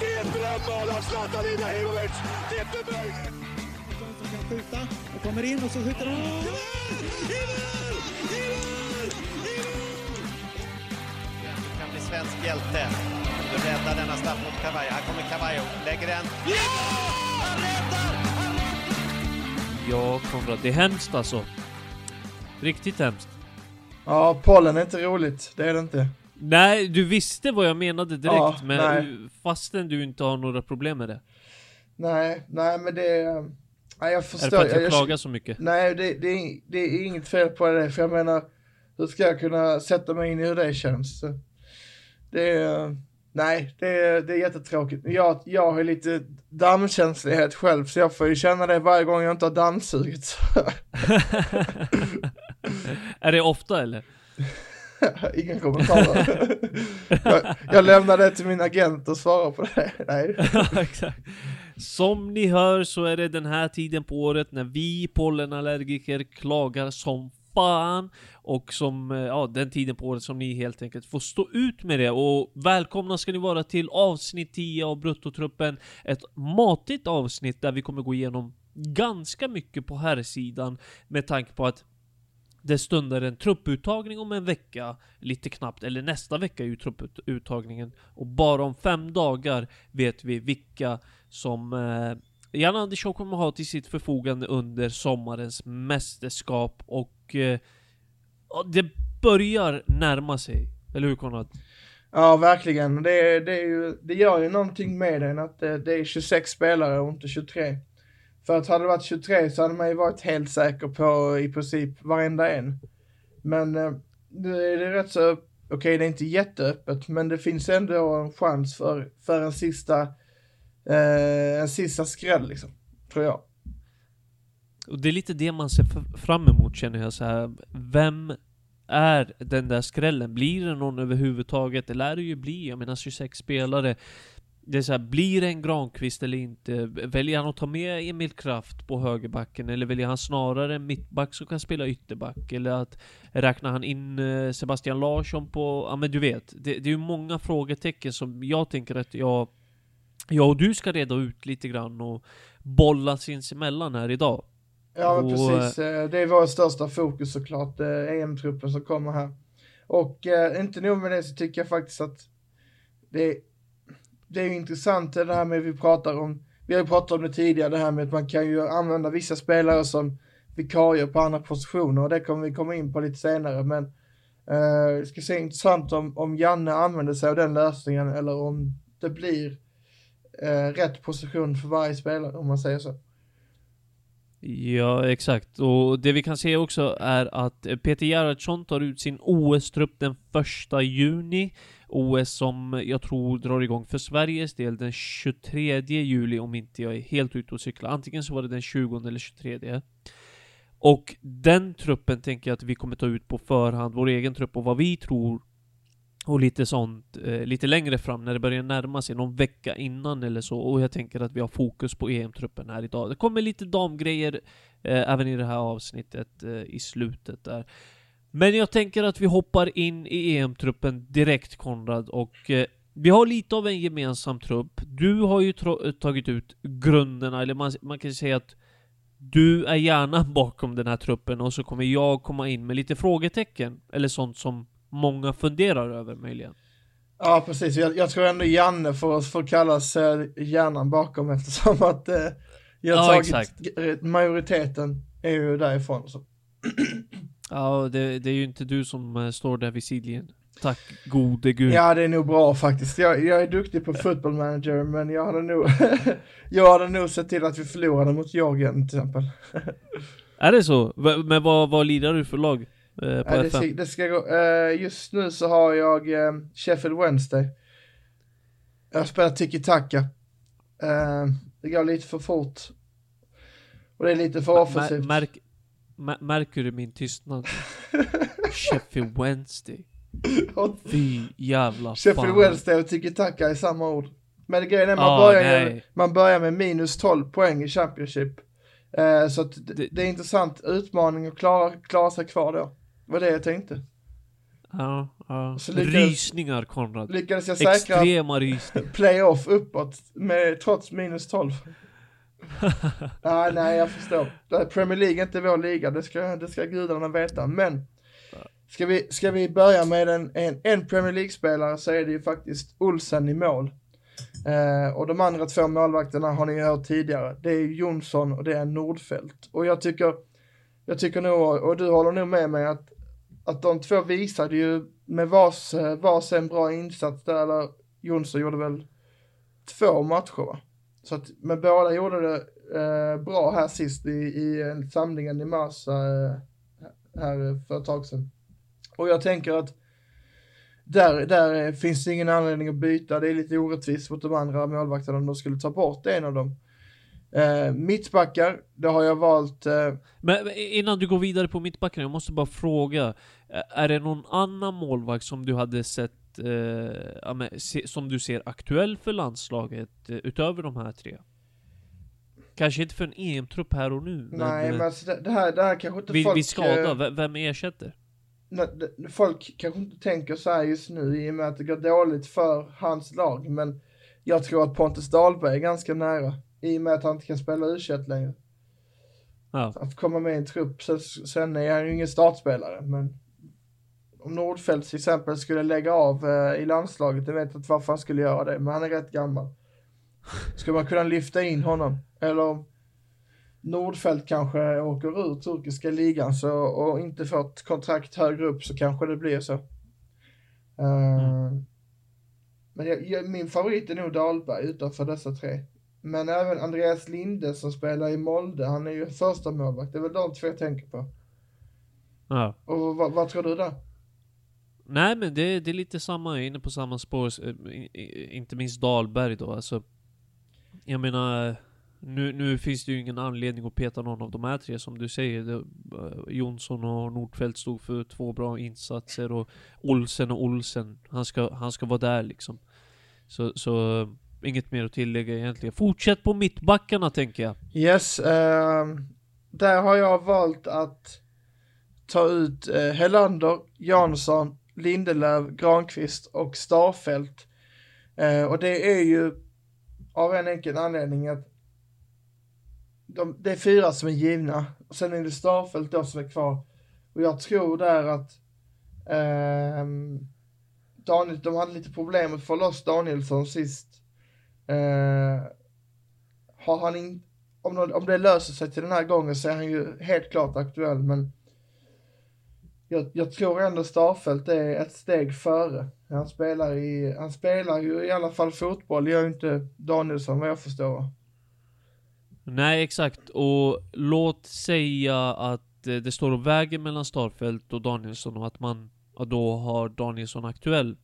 Det är ett drömmål av Zlatan Ibrahimovic! Det är inte möjligt! som kan skjuta och kommer in och så skjuter han. I mål! I mål! I mål! Du kan bli svensk hjälte. Du räddar denna straff mot Cavallo. Här kommer Cavallo, lägger den. Ja! Han räddar! Han räddar! Ja, Konrad, det är hemskt alltså. Riktigt hemskt. Ja, pollen är inte roligt. Det är det inte. Nej, du visste vad jag menade direkt, Ja, men nej. fastän du inte har några problem med det. Nej, nej men det är... Nej, jag Är förstår. det för att jag jag, klagar så mycket? Nej, det, det, är, det är inget fel på det. För jag menar, hur ska jag kunna sätta mig in i hur det känns? Det är... Nej, det är, det är jättetråkigt. Jag, jag har lite dammkänslighet själv, så jag får ju känna det varje gång jag inte har dammsugit. är det ofta eller? Ingen kommentarer. jag, jag lämnar det till min agent och svarar på det. Nej. Exakt. Som ni hör så är det den här tiden på året när vi pollenallergiker klagar som fan. Och som, eh, ja, den tiden på året som ni helt enkelt får stå ut med det. Och välkomna ska ni vara till avsnitt 10 av Bruttotruppen. Ett matigt avsnitt där vi kommer gå igenom ganska mycket på här sidan med tanke på att det stundar en trupputtagning om en vecka, lite knappt, eller nästa vecka är ju trupputtagningen. Och bara om fem dagar vet vi vilka som eh, Jan Andersson kommer ha till sitt förfogande under sommarens mästerskap och eh, det börjar närma sig. Eller hur Konrad? Ja, verkligen. Det, det, är ju, det gör ju någonting med den att det, det är 26 spelare och inte 23. För att hade det varit 23 så hade man ju varit helt säker på i princip varenda en. Men eh, nu är det rätt så, okej det är inte jätteöppet, men det finns ändå en chans för, för en sista, eh, en sista skräll liksom, tror jag. Och det är lite det man ser fram emot känner jag så här. Vem är den där skrällen? Blir det någon överhuvudtaget? Det lär det ju bli, jag menar 26 spelare. Det är så här, blir det en Granqvist eller inte? Väljer han att ta med Emil Kraft på högerbacken? Eller väljer han snarare en mittback som kan spela ytterback? Eller att räknar han in eh, Sebastian Larsson på... Ja men du vet, det, det är ju många frågetecken som jag tänker att jag... Jag och du ska reda ut lite grann och bolla sinsemellan här idag. Ja, men Och, precis. Eh, Det är vår största fokus såklart, eh, EM-truppen som kommer här. Och inte nog med det så tycker jag faktiskt att det, det är ju intressant det här med vi pratar om, vi har ju pratat om det tidigare, det här med att man kan ju använda vissa spelare som vikarier på andra positioner och det kommer vi komma in på lite senare. Men eh, det ska se intressant om, om Janne använder sig av den lösningen eller om det blir eh, rätt position för varje spelare om man säger så. Ja, exakt. Och det vi kan se också är att Peter Gerhardsson tar ut sin OS-trupp den första juni. OS som jag tror drar igång för Sveriges del den 23 juli om inte jag är helt ute och cyklar. Antingen så var det den 20 eller 23. Och den truppen tänker jag att vi kommer ta ut på förhand, vår egen trupp och vad vi tror och lite sånt, eh, lite längre fram när det börjar närma sig, någon vecka innan eller så. Och jag tänker att vi har fokus på EM-truppen här idag. Det kommer lite damgrejer eh, även i det här avsnittet eh, i slutet där. Men jag tänker att vi hoppar in i EM-truppen direkt Konrad och eh, vi har lite av en gemensam trupp. Du har ju tagit ut grunderna, eller man, man kan säga att du är gärna bakom den här truppen och så kommer jag komma in med lite frågetecken, eller sånt som många funderar över möjligen. Ja, precis. Jag, jag tror ändå Janne får, får kallas hjärnan bakom eftersom att eh, jag har Ja, tagit exakt. majoriteten är ju därifrån. Så. Ja, det, det är ju inte du som eh, står där vid sidlinjen. Tack gode gud. Ja, det är nog bra faktiskt. Jag, jag är duktig på football manager, men jag hade nog, jag hade nog sett till att vi förlorade mot Georgien till exempel. Är det så? Men vad, vad lirar du för lag? Eh, på Ja, det, ska, det ska gå. Eh, just nu så har jag eh, Sheffield Wednesday. Jag spelar tiki-taka. Eh, det går lite för fort. Och det är lite för offensivt. märk, märker du min tystnad? Sheffield Wednesday. Fy jävla Sheffield fan. Wednesday och tiki-taka är samma ord. Men grejen är man, Ah, börjar ju, man börjar med minus 12 poäng i Championship. Eh, så att det, Det- är intressant utmaning att klara, klara sig kvar då. Det var det jag tänkte. Ja, ja. Så lyckades- Rysningar Konrad. Lyckades jag säkra Extrema rysningar. playoff uppåt med, trots minus 12. ah, nej, jag förstår. Premier League är inte vår liga, det ska, det ska gudarna veta. Men, ska vi, ska vi börja med en, en, en Premier League-spelare så är det ju faktiskt Olsen i mål. Eh, och de andra två målvakterna har ni hört tidigare. Det är Jonsson och det är Nordfeldt. Och jag tycker, jag tycker nog, och du håller nog med mig att, att de två visade ju med vars, eh, vars varsin bra insats där, eller Jonsson gjorde väl två matcher va? Så att, men båda gjorde det eh, bra här sist i, i eh, samlingen i mars eh, här för ett tag sedan. Och jag tänker att där, där finns det ingen anledning att byta, det är lite orättvist mot de andra målvakterna om de skulle ta bort en av dem. Eh, mittbackar, det har jag valt, eh, Men innan du går vidare på mittbacken, jag måste bara fråga. Är det någon annan målvakt som du hade sett, eh, ja, men, se, som du ser aktuell för landslaget, eh, utöver de här tre? Kanske inte för en EM-trupp här och nu, nej men, men eh, alltså, det, det här, det här kanske inte vid, folk... vid skada, eh, v- vem ersätter? Folk kanske inte tänker så här just nu i och med att det går dåligt för hans lag, men jag tror att Pontus Dahlberg är ganska nära i och med att han inte kan spela u längre. Ja. Att komma med i en trupp, så, sen är han ju ingen startspelare, men om Nordfeldt till exempel skulle lägga av eh, i landslaget, jag vet inte varför han skulle göra det, men han är rätt gammal. Skulle man kunna lyfta in honom? Eller om Nordfeldt kanske åker ur turkiska ligan så, och inte får ett kontrakt högre upp så kanske det blir så. Eh, Men jag, jag, min favorit är nog Dahlberg utanför dessa tre. Men även Andreas Linde som spelar i Molde, han är ju första målvakt. Det är väl de två jag tänker på. ja. Och vad, vad tror du där? Nej men det, det är lite samma, jag är inne på samma spår, eh, inte minst Dahlberg då alltså. Jag menar, nu, nu finns det ju ingen anledning att peta någon av de här tre som du säger. Det, eh, Jonsson och Nordfeldt stod för två bra insatser och Olsen och Olsen, han ska, han ska vara där liksom. Så, så inget mer att tillägga egentligen. Fortsätt på mittbackarna tänker jag. Yes, ehm, där har jag valt att ta ut uh, Helander, Jansson, Lindelöf, Granqvist och Starfelt. Eh, och det är ju av en enkel anledning att de, det är fyra som är givna. Och sen är det Starfelt då som är kvar. Och jag tror där att eh, Daniel, de hade lite problem att få loss Danielsson sist. Eh, har han in, om, de- om det löser sig till den här gången så är han ju helt klart aktuell, men jag, jag tror ändå Starfelt är ett steg före. Han spelar, i, han spelar ju i alla fall fotboll, gör ju inte Danielsson vad jag förstår. Nej exakt, och låt säga att eh, det står och väger mellan Starfelt och Danielsson och att man då har Danielsson aktuell.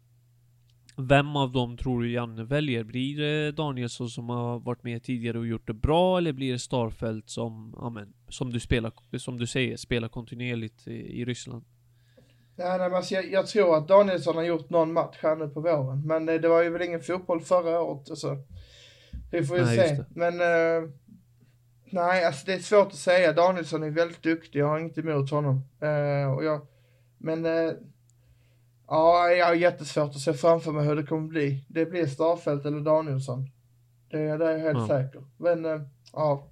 Vem av dem tror du Janne väljer? Blir det Danielsson som har varit med tidigare och gjort det bra, eller blir det Starfelt som, amen, som du spelar, som du säger, spelar kontinuerligt i, i Ryssland? Nej, nej men alltså jag, jag tror att Danielsson har gjort någon match här nu på våren, men eh, det var ju väl ingen fotboll förra året. Alltså. Vi får ju Nej, se. Men eh, nej, alltså det är svårt att säga. Danielsson är väldigt duktig, jag har inget emot honom. Eh, och jag, men eh, ja, jag har jättesvårt att se framför mig hur det kommer bli. Det blir Starfelt eller Danielsson. Det, det är jag helt Ja. säker. Men ja.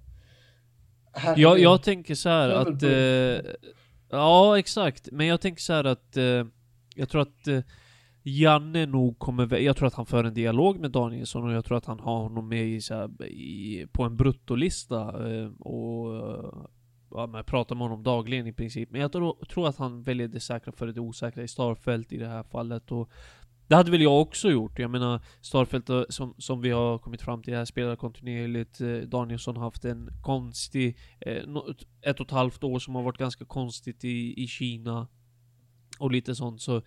Jag, jag tänker så här att... Ja, exakt. Men jag tänker så här att... Eh, jag tror att eh, Janne nog kommer... Jag tror att han för en dialog med Danielsson och jag tror att han har honom med i, så här, i, på en bruttolista. Eh, och... Ja, men pratar med honom dagligen i princip. Men jag tror, tror att han väljer det säkra före det osäkra i Starfelt i det här fallet. Och det hade väl jag också gjort. Jag menar, Starfelt eh, som, som vi har kommit fram till här spelar kontinuerligt. Eh, Danielsson har haft en konstig, eh, ett och ett halvt år som har varit ganska konstigt i, i Kina. Och lite sånt så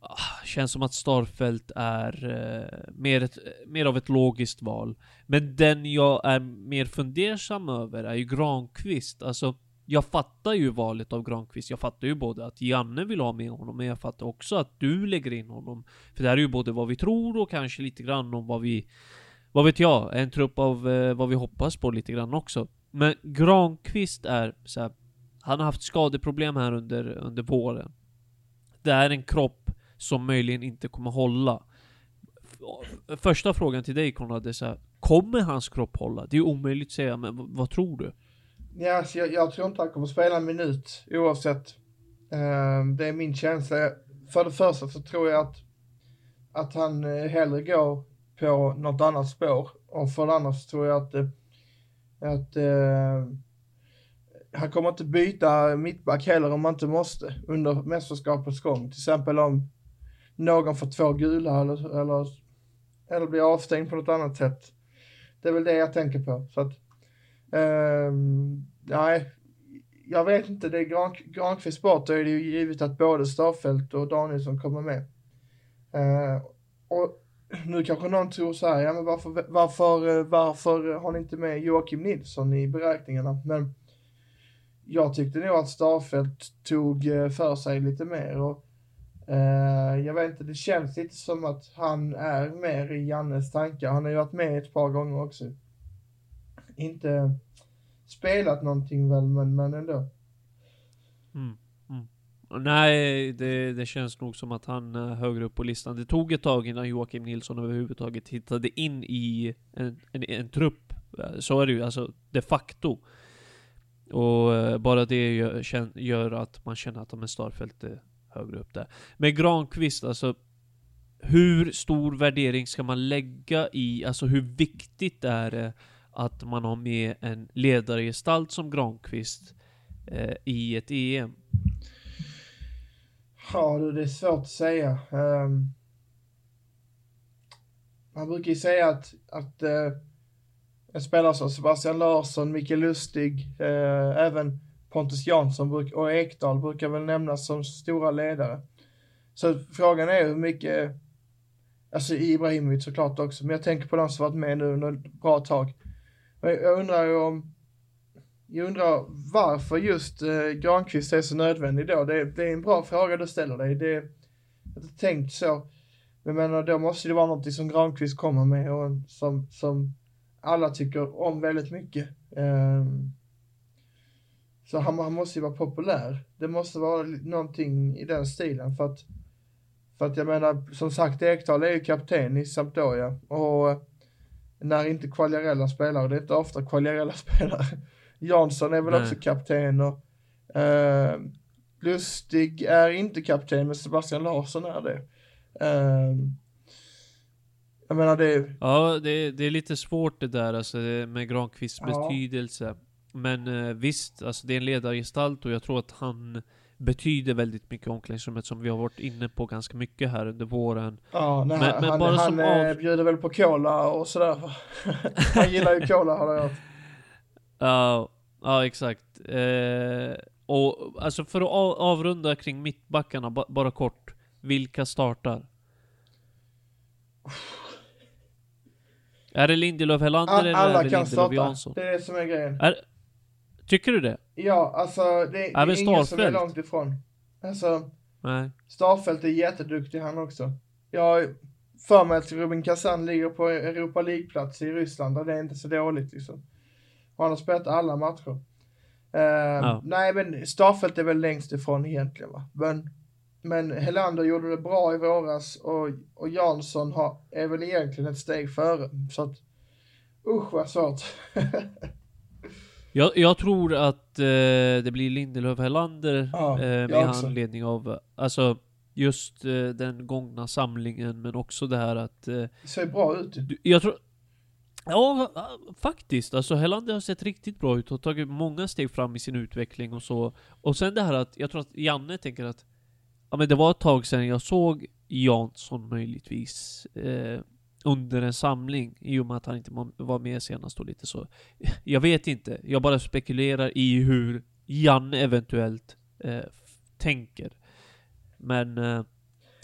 ah, Känns som att Starfelt är eh, mer, ett, mer av ett logiskt val. Men den jag är mer fundersam över är ju Granqvist. Alltså, jag fattar ju valet av Granqvist. Jag fattar ju både att Janne vill ha med honom, men jag fattar också att du lägger in honom. För det här är ju både vad vi tror och kanske lite grann om vad vi... Vad vet jag? En trupp av eh, vad vi hoppas på lite grann också. Men Granqvist är så här, Han har haft skadeproblem här under, under våren. det är en kropp som möjligen inte kommer hålla. Första frågan till dig Konrad är så här, kommer hans kropp hålla? Det är ju omöjligt att säga, men vad tror du? Ja, så jag, jag tror inte han kommer spela en minut oavsett. Ehm, det är min känsla. För det första så tror jag att, att han eh, hellre går på något annat spår. Och för det andra så tror jag att, eh, att eh, han kommer inte byta mittback heller om man inte måste under mästerskapets gång. Till exempel om någon får två gula eller, eller, eller blir avstängd på något annat sätt. Det är väl det jag tänker på. Så att, Ehm, nej, jag vet inte. Det är Gran, Granqvist bort, då är det ju givet att både Starfelt och Danielsson kommer med. Ehm, och nu kanske någon tror så här, ja men varför, varför, varför har ni inte med Joakim Nilsson i beräkningarna? Men jag tyckte nog att Starfelt tog eh, för sig lite mer och eh, jag vet inte, det känns lite som att han är mer i Jannes tankar. Han har ju varit med ett par gånger också inte spelat någonting väl, men, men ändå. Mm. Mm. Nej, det, det känns nog som att han är högre upp på listan. Det tog ett tag innan Joakim Nilsson överhuvudtaget hittade in i en, en, en trupp. Eh, så är det ju, alltså de facto. Och eh, bara det gör, gör att man känner att de är Starfelt är högre upp där. Men Granqvist, alltså hur stor värdering ska man lägga i, alltså hur viktigt är det att man har med en ledargestalt som Granqvist eh, i ett EM? Ja, du, det är svårt att säga. Um, man brukar ju säga att, att uh, en spelare som Sebastian Larsson, Mikael Lustig, uh, även Pontus Jansson och Ekdal brukar väl nämnas som stora ledare. Så frågan är hur mycket, alltså Ibrahimovic såklart också, men jag tänker på de som varit med nu under ett bra tag. Jag undrar ju om, jag undrar varför just eh, Granqvist är så nödvändig då. Det, det är en bra fråga du ställer dig. Det, jag har inte tänkt så. Men jag menar, då måste det vara någonting som Granqvist kommer med och som, som alla tycker om väldigt mycket. Ehm, så han, han måste ju vara populär. Det måste vara någonting i den stilen för att för att jag menar, som sagt, Ekdal är ju kapten i Sampdoria och när inte Quagliarella spelar, och det är inte ofta Quagliarella spelar, Jansson är väl Nej. också kapten och eh, Lustig är inte kapten, men Sebastian Larsson är det. Eh, jag menar det, Ja, det, det är lite svårt det där alltså med Granqvists Ja. betydelse. Men eh, visst, alltså det är en ledargestalt och jag tror att han betyder väldigt mycket i omklädningsrummet som vi har varit inne på ganska mycket här under våren. ja, nej, Men- men han, bara han som eh, av- bjuder väl på cola och sådär. han gillar ju cola har jag hört. Ja, ja exakt. Eh, och alltså för att av, avrunda kring mittbackarna, ba, bara kort. Vilka startar? Är det Lindelöf Helander All, eller är alla det kan Lindelöf Jansson? det är det som är grejen. Är, tycker du det? Ja, alltså det, det är ingen som är långt ifrån. Alltså, Nej. Starfelt är jätteduktig han också. Jag har för mig att Rubin Kazan ligger på Europa League-plats i Ryssland och det är inte så dåligt liksom. Han har spelat alla matcher. Eh, Nej, men Starfelt är väl längst ifrån egentligen va. Men, men Helander gjorde det bra i våras och, och Jansson har, är väl egentligen ett steg före. Så att, usch vad svårt. Jag, jag tror att eh, det blir Lindelöf Helander Ja, eh, med också. anledning av, alltså just eh, den gångna samlingen men också det här att eh, Det ser bra ut. Du- Jag tror... Ja, ja, faktiskt. Alltså Helander har sett riktigt bra ut och tagit många steg fram i sin utveckling och så. Och sen det här att, jag tror att Janne tänker att Ja men det var ett tag sedan jag såg Jansson möjligtvis eh, under en samling i och med att han inte var- med senast och lite så. Jag vet inte. Jag bara spekulerar i hur Janne eventuellt eh, tänker. Men eh,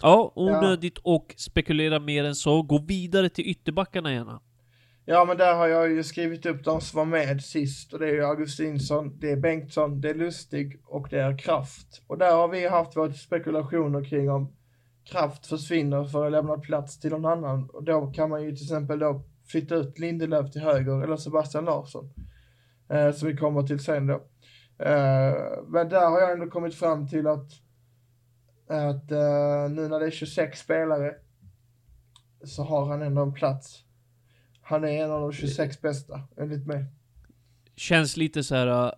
ja, onödigt och spekulera mer än så. Gå vidare till ytterbackarna gärna. Ja, men där har jag ju skrivit upp de som var med sist och det är ju Augustinsson, det är Bengtsson, det är Lustig och det är Kraft. Och där har vi haft våra spekulationer kring om Kraft försvinner för att lämna plats till någon annan. Och då kan man ju till exempel då flytta ut Lindelöf till höger eller Sebastian Larsson. Eh, som vi kommer till sen då. Eh, men där har jag ändå kommit fram till att att eh, nu när det är 26 spelare så har han ändå en plats. Han är en av de 26 bästa, enligt mig. Känns lite så här uh,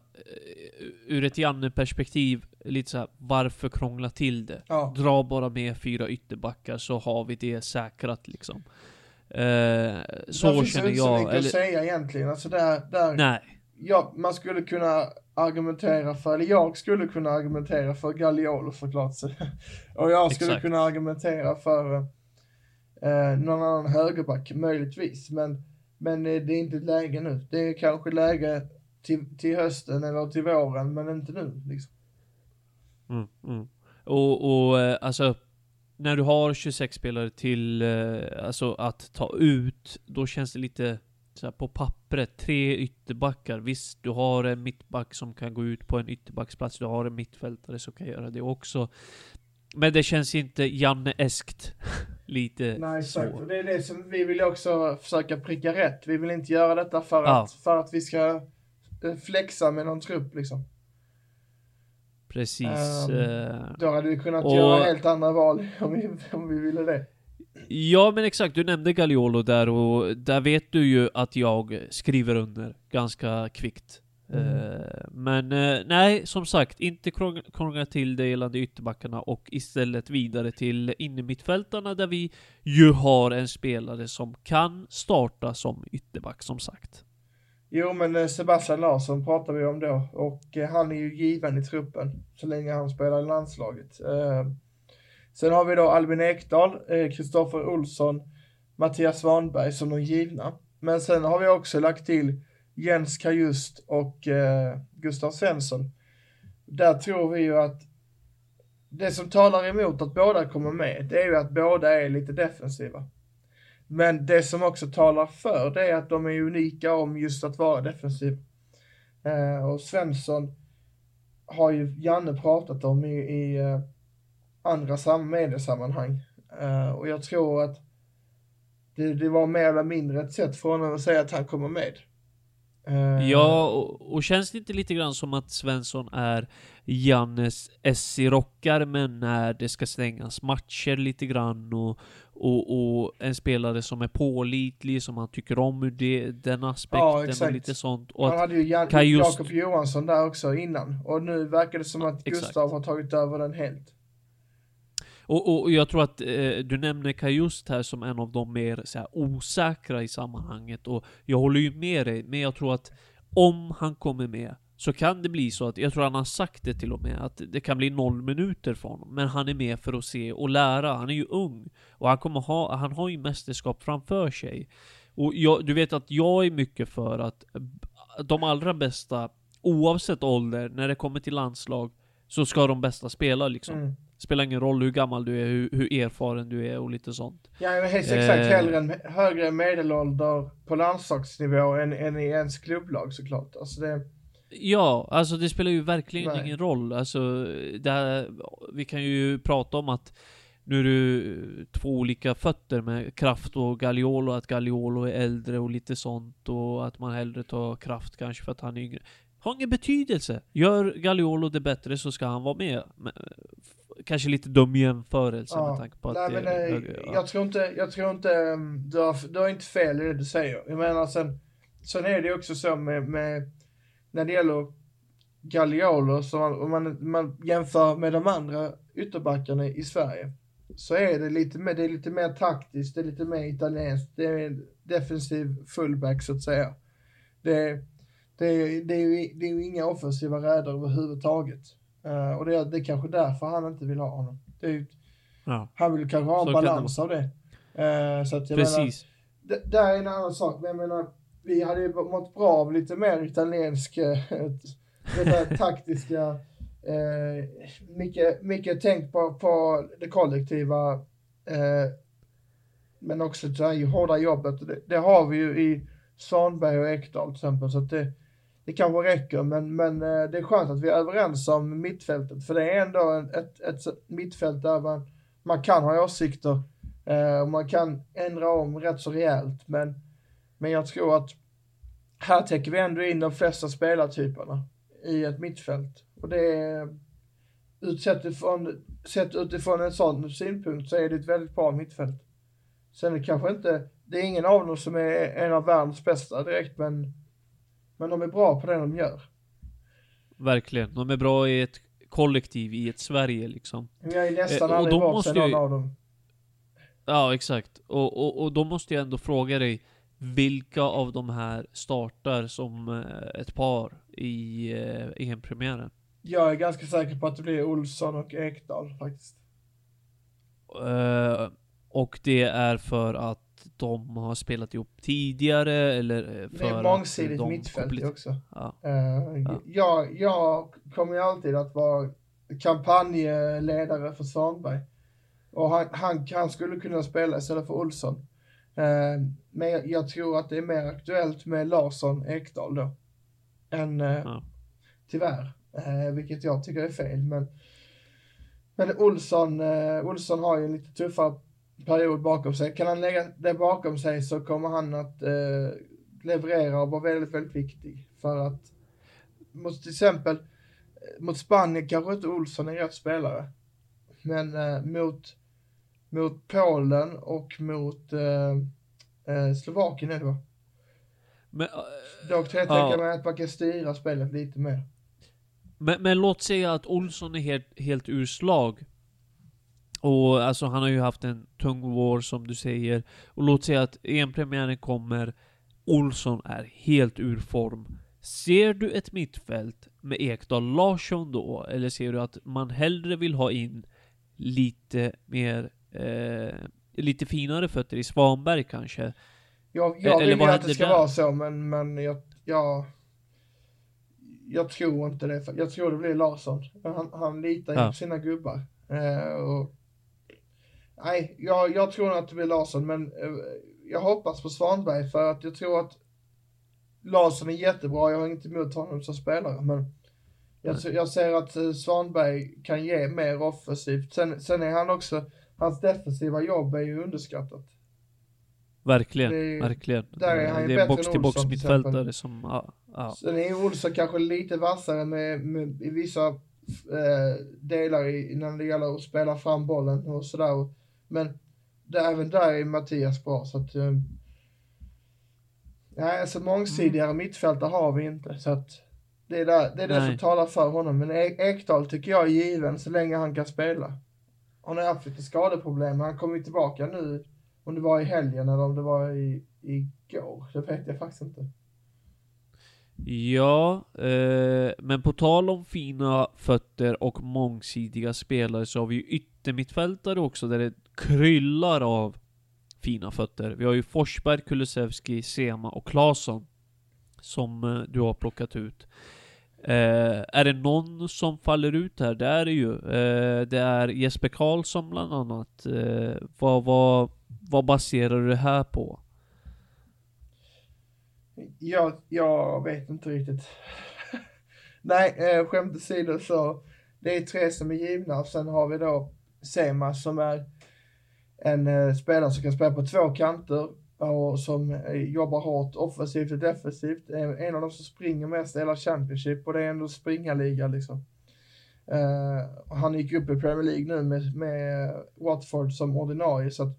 ur ett Janne-perspektiv, lite så här, varför krångla till det? Ja. Dra bara med fyra ytterbackar så har vi det säkrat liksom. Eh, så finns känner det inte så jag. mycket Eller, att säga egentligen. Alltså där, där nej. ja, man skulle kunna argumentera för, eller jag skulle kunna argumentera för Gagliolo såklart. Och jag skulle Exakt. kunna argumentera för eh, någon annan högerback möjligtvis. Men, men eh, det är inte läge nu. Det är kanske läge till, till hösten eller till våren, men inte nu liksom. Mm, mm. Och, och eh, alltså, när du har 26 spelare till, eh, alltså att ta ut, då känns det lite så här, på pappret, tre ytterbackar. Visst, du har en mittback som kan gå ut på en ytterbacksplats, du har en mittfältare som kan göra det också. Men det känns inte Janne-eskt. lite Nej, exakt. så. Och det är det som vi vill också försöka pricka rätt. Vi vill inte göra detta för, Ja. att, för att vi ska eh, flexa med någon trupp liksom. Precis. Eh, Då hade vi kunnat Och- göra helt andra val om vi, om vi ville det. Ja men exakt, du nämnde Gagliolo där och där vet du ju att jag skriver under ganska kvickt. Mm. Eh, men eh, nej, som sagt, inte krång- krångla till det gällande ytterbackarna och istället vidare till innermittfältarna där vi ju har en spelare som kan starta som ytterback som sagt. Jo, men eh, Sebastian Larsson pratar vi om då och eh, han är ju given i truppen så länge han spelar i landslaget. Ehm, sen har vi då Albin Ekdal, eh, Kristoffer Olsson, Mattias Svanberg som de givna. Men sen har vi också lagt till Jens Kajust och Gustav Svensson. Där tror vi ju att det som talar emot att båda kommer med, det är ju att båda är lite defensiva. Men det som också talar för det är att de är unika om just att vara defensiv. Eh, och Svensson har ju Janne pratat om i, i eh, andra mediesammanhang. Eh, och jag tror att det, det var mer eller mindre ett sätt för honom att säga att han kommer med. Eh, Ja, och, och känns det inte lite grann som att Svensson är Jannes SC-rockar, men när det ska stängas matcher lite grann och, och, och en spelare som är pålitlig, som han tycker om ur det, den aspekten och exakt. lite sånt. Och han hade ju Jan- just- Jakob Johansson där också innan. Och nu verkar det som att Exakt. Gustav har tagit över den helt. och, och jag tror att eh, du nämner Kajust här som en av de mer så här, osäkra i sammanhanget, och jag håller ju med dig, men jag tror att om han kommer med så kan det bli så att, jag tror han har sagt det till och med, att det kan bli noll minuter för honom. Men han är med för att se och lära. Han är ju ung. Och han kommer ha, han har ju mästerskap framför sig. Och jag, du vet att jag är mycket för att de allra bästa, oavsett ålder, när det kommer till landslag, så ska de bästa spela liksom. Mm. Spelar ingen roll hur gammal du är, hur, hur erfaren du är och lite sånt. Ja, men helt exakt. Eh. Hellre en högre medelålder på landslagsnivå än, än i ens klubblag såklart. Alltså det, Ja, alltså det spelar ju verkligen Nej. ingen roll. Alltså, det här, vi kan ju prata om att nu är du två olika fötter med Kraft och Gagliolo, att Gagliolo är äldre och lite sånt och att man hellre tar Kraft kanske för att han är yngre. Har ingen betydelse. Gör Gagliolo det bättre så ska han vara med. Men, kanske lite dum jämförelse med tanke på att nej, det men, är eh, högre, ja. jag tror inte, jag tror inte, um, du har, du har inte fel i det du säger. Jag menar sen, sen är det också så med, med när det gäller Gagliolo, så om man, man jämför med de andra ytterbackarna i Sverige, så är det lite mer, det är lite mer taktiskt, det är lite mer italienskt, det är en defensiv fullback så att säga. Det, det, är- det, är, ju, det är ju inga offensiva räder överhuvudtaget. Eh, och det är, det är kanske därför han inte vill ha honom. Det är, ja. han vill kanske ha en Så balans av det. Eh, så att jag menar, Precis. det, där är en annan sak, men jag menar, vi hade ju mått bra av lite mer italiensk, eh, det där taktiska, eh, mycket, mycket tänk på, på det kollektiva, eh, men också det här hårda jobbet. Det, det har vi ju i Svanberg och Ekdal till exempel, så att det, det kanske räcker, men, men eh, det är skönt att vi är överens om mittfältet, för det är ändå en- ett, ett mittfält där man, man kan ha åsikter, eh, och man kan ändra om rätt så rejält, men, men jag tror att här täcker vi ändå in de flesta spelartyperna i ett mittfält. Och det är utsett ifrån, sett utifrån en sån synpunkt så är det ett väldigt bra mittfält. Sen är det kanske inte, det är ingen av dem som är en av världens bästa direkt, men, men de är bra på det de gör. Verkligen. De är bra i ett kollektiv, i ett Sverige liksom. Jag är nästan Eh, aldrig måste någon jag- av dem. Ja, exakt. Och, och, och då måste jag ändå fråga dig, vilka av de här startar som eh, ett par i eh, EM-premiären? Jag är ganska säker på att det blir Olsson och Ekdal faktiskt. Eh, och det är för att de har spelat ihop tidigare, eller för Det är mångsidigt de mittfält också. Ja. Uh, Ja. jag, jag kommer ju alltid att vara kampanjledare för Svanberg. Och han, han, han skulle kunna spela istället för Olsson. Eh, men jag, jag tror att det är mer aktuellt med Larsson Ekdal då. Än, eh, Ja. tyvärr. Eh, vilket jag tycker är fel. Men, men Olsson, Olsson har ju en lite tuffare period bakom sig. Kan han lägga det bakom sig så kommer han att eh, leverera och vara väldigt, väldigt viktig. För att mot till exempel mot Spanien kanske inte Olsson är rätt spelare. Men eh, mot, mot Polen och mot eh, eh, Slovakien är det va? Men, Då tror jag Ja. tänka mig att man kan styra spelet lite mer. Men, men låt säga att Olsson är helt, helt ur slag. Och alltså han har ju haft en tung vår som du säger. Och låt säga att EM-premiären kommer, Olsson är helt ur form. Ser du ett mittfält med Ekdal Larsson då? Eller ser du att man hellre vill ha in lite mer, eh, lite finare fötter i Svanberg kanske? Jag, jag Eller vill ju att det ska där? vara så, men, men jag, jag, jag tror inte det. Jag tror det blir Larsson. Han, han litar ju Ja. på sina gubbar. Eh, och, nej, jag, jag tror att det blir Larsson, men eh, jag hoppas på Svanberg för att jag tror att Larsson är jättebra. Jag har inte emot honom som spelare, men jag, jag ser att eh, Svanberg kan ge mer offensivt. Sen, sen är han också, hans defensiva jobb är ju underskattat. Verkligen, Det- verkligen. där är han ju det är box till box mittfältare som, ja, ja. Sen är Olsson kanske lite vassare med, med, i vissa eh, delar i, när det gäller att spela fram bollen och sådär. Men det, även där är Mattias bra så att... Eh, nej, alltså mångsidigare mittfältare har vi inte så att det är, där, det, är det som talar för honom. Men Ek- Ekdal tycker jag är given så länge han kan spela. Han har haft lite skadeproblem, men han kommer ju tillbaka nu. Om det var i helgen eller om det var i, igår, det vet jag faktiskt inte. Ja, eh, men på tal om fina fötter och mångsidiga spelare så har vi ju yttermittfältare också där det kryllar av fina fötter. Vi har ju Forsberg, Kulusevski, Sema och Claesson som eh, du har plockat ut. Eh, är det någon som faller ut här? Det är det ju. Eh, det är Jesper Karlsson bland annat. Eh, vad, vad, vad baserar du det här på? Jag, jag vet inte riktigt. Nej, eh, skämt åsido så det är tre som är givna och sen har vi då Sema som är en eh, spelare som kan spela på två kanter och som eh, jobbar hårt offensivt och defensivt. En, en av de som springer mest i hela Championship och det är ändå springarliga liksom. Uh, han gick upp i Premier League nu med, med Watford som ordinarie så att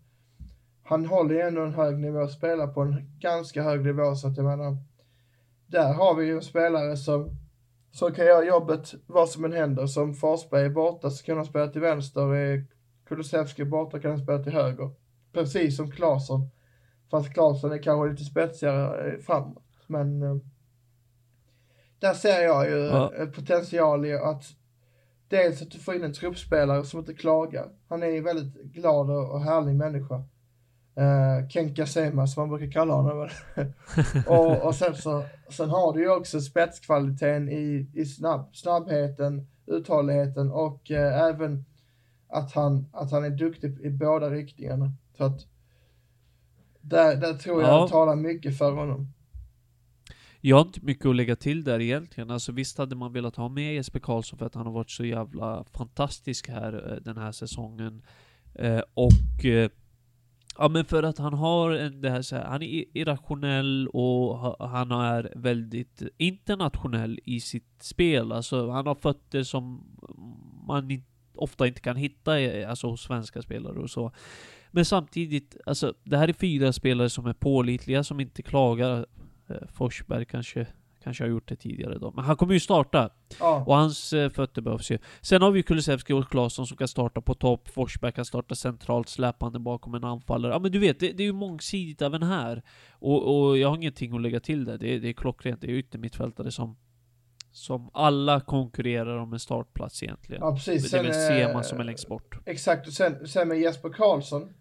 han håller ju ändå en hög nivå och spelar på en ganska hög nivå så att jag menar där har vi ju en spelare som som kan göra jobbet vad som än händer. Som Forsberg är borta så kan han spela till vänster. Är Kulusevski borta kan han spela till höger. Precis som Claesson. Fast Claesson är kanske lite spetsigare eh, framåt. Men eh, där ser jag ju Ja. potential i att dels att du får in en truppspelare som inte klagar. Han är ju väldigt glad och härlig människa. Uh, Kenka Sema som man brukar kalla honom. och, och sen så sen har du ju också spetskvaliteten i, i snabb, snabbheten, uthålligheten och eh, även att han, att han är duktig i båda riktningarna. Så att där, där tror jag Ja. talar mycket för honom. Jag har inte mycket att lägga till där egentligen. Alltså visst hade man velat ha med Jesper Karlsson för att han har varit så jävla fantastisk här eh, den här säsongen. Eh, och eh, Ja men för att han har en, det här, så här, han är i- irrationell och ha- han är väldigt internationell i sitt spel. Alltså han har fötter som man in, ofta inte kan hitta alltså, hos svenska spelare och så. Men samtidigt, alltså det här är fyra spelare som är pålitliga, som inte klagar. Eh, Forsberg kanske, kanske har gjort det tidigare då. Men han kommer ju starta. Ja, Och hans eh, fötter behövs ju. Sen har vi Kulusevski och Claesson som kan starta på topp. Forsberg kan starta centralt släpande bakom en anfallare. Ja men du vet, det, det är ju mångsidigt även här. Och, och jag har ingenting att lägga till där. Det, det är klockrent. Det är yttermittfältare som som alla konkurrerar om en startplats egentligen. ja precis. det är väl Sen, eh, Sema som är längst bort. Exakt, och sen, sen med Jesper Karlsson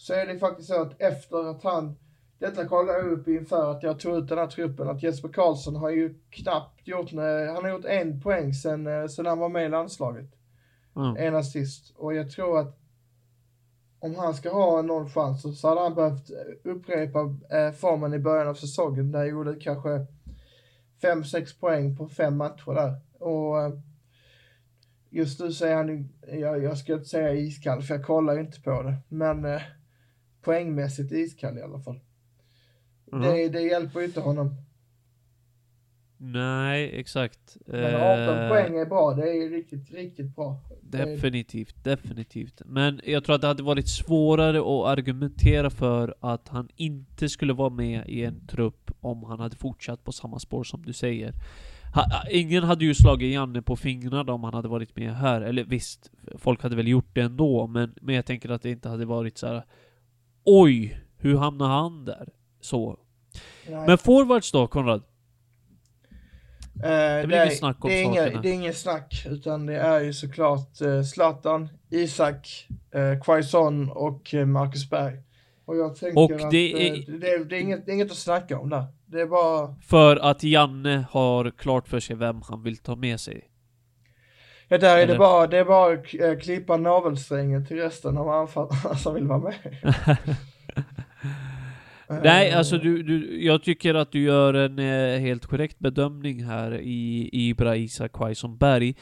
så är det faktiskt så att efter att han, detta kollade jag upp inför att jag tog ut den här truppen, att Jesper Karlsson har ju knappt gjort, han har gjort en poäng sen, eh, sen han var med i landslaget. Mm. En assist. Och jag tror att om han ska ha någon chans så, hade han behövt upprepa eh, formen i början av säsongen där han gjorde kanske 5-6 poäng på fem matcher där. Och eh, just nu är han, jag, jag ska inte säga iskall för jag kollar ju inte på det, men poängmässigt iskall i alla fall. Mm. Det, det hjälper ju inte honom. Nej, exakt. Men 18 Eh, poäng är bra, det är riktigt, riktigt bra. Definitivt, definitivt. Men jag tror att det hade varit svårare att argumentera för att han inte skulle vara med i en trupp om han hade fortsatt på samma spår som du säger. Ha, ingen hade ju slagit Janne på fingrarna om han hade varit med här. Eller visst, folk hade väl gjort det ändå, men, men jag tänker att det inte hade varit så här. Oj, hur hamnade han där? Så. Nej. Men forwards då, Konrad? Eh, blir det, är, inget snack om det, är inga, det är inget snack, utan det är ju såklart eh, Zlatan, Isak, eh, Quaison och eh, Marcus Berg. Och jag tänker Och att det eh, är- det, är, det, är inget, det är inget att snacka om där. Det är bara, För att Janne har klart för sig vem han vill ta med sig. Ja, där är Eller? det bara, det är bara att eh, klippa navelsträngen till resten av anfallarna som vill vara med. Nej, alltså du, du, jag tycker att du gör en eh, helt korrekt bedömning här i, i Ibra Isak Quaison Berg.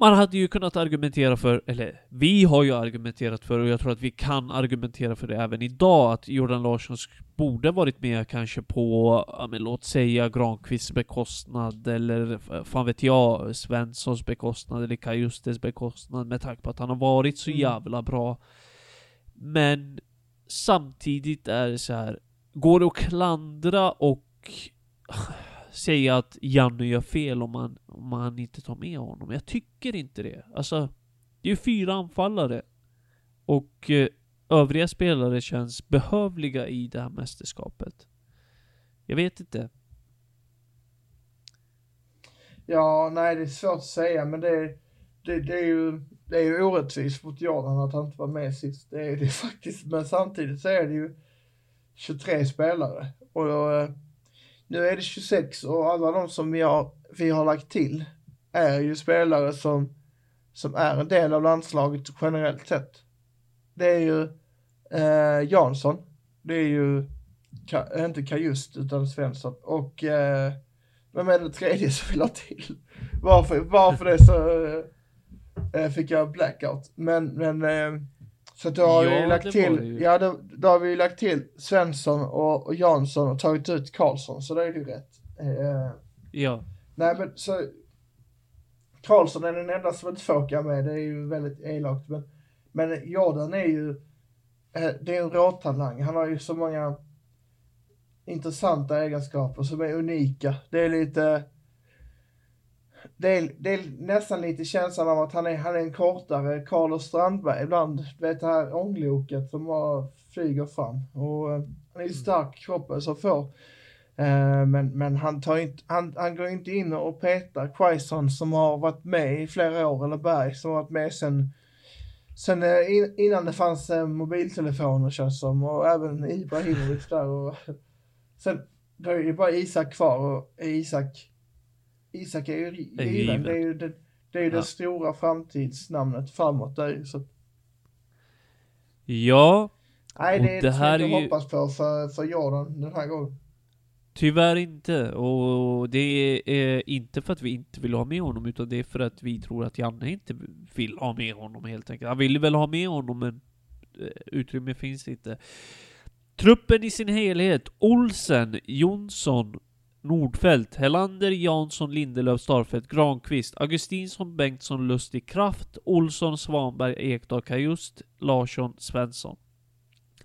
Man hade ju kunnat argumentera för, eller vi har ju argumenterat för, och jag tror att vi kan argumentera för det även idag, att Jordan Larsson borde varit med kanske på, ja, men låt säga Granqvists bekostnad, eller fan vet jag, Svenssons bekostnad, eller Kajustes bekostnad, med tanke på att han har varit så Mm. jävla bra. Men samtidigt är det så här. Går det att klandra och säga att Janne gör fel om man, om man inte tar med honom? Jag tycker inte det. Alltså, det är ju fyra anfallare. Och eh, övriga spelare känns behövliga i det här mästerskapet. Jag vet inte. Ja, nej det är svårt att säga, men det, det, det är ju det är ju orättvist mot Jordan att han inte var med sist. Det är det faktiskt, men samtidigt så är det ju 23 spelare. Och då, nu är det 26 och alla de som vi har, vi har lagt till är ju spelare som, som är en del av landslaget generellt sett. Det är ju eh, Jansson, det är ju Ka, eh, inte Kajust utan Svensson och eh, vem är den tredje som vill ha till? Varför, varför det så eh, fick jag blackout. Men, men eh, så då har Ja, vi lagt det till, det ja då, då har vi lagt till Svensson och, och Jansson och tagit ut Karlsson, så det är ju rätt. Eh, Ja. nej men så Karlsson är den enda som inte får åka med, det är ju väldigt elakt. Men, men Jordan är ju, eh, det är en råtalang. Han har ju så många intressanta egenskaper som är unika. Det är lite, det är, det är nästan lite känslan av att han är, han är en kortare Carlos Strandberg ibland. Du vet det här ångloket som bara flyger fram. Och eh, han är ju stark i kroppen som får. Eh, men, men han, tar inte, han, han går inte in och petar Quaison som har varit med i flera år, eller Berg som har varit med sen, sen eh, in, innan det fanns eh, mobiltelefoner känns som och även Ibrahimovic där. Och, sen då är det bara Isak kvar och Isak, Isak är ju given. given. Det är ju det, det, är ju Ja. det stora framtidsnamnet framåt där. Så, Ja, nej, det är det inte här att ju- hoppas på för, för Jordan den här gången. Tyvärr inte. Och det är inte för att vi inte vill ha med honom, utan det är för att vi tror att Janne inte vill ha med honom helt enkelt. Han ville väl ha med honom, men eh, utrymme finns inte. Truppen i sin helhet. Olsen, Jonsson, Nordfeldt, Helander, Jansson, Lindelöf, Starfelt, Granqvist, Augustinsson, Bengtsson, Lustig, Kraft, Olsson, Svanberg, Ekdal, Kajust, Larsson, Svensson.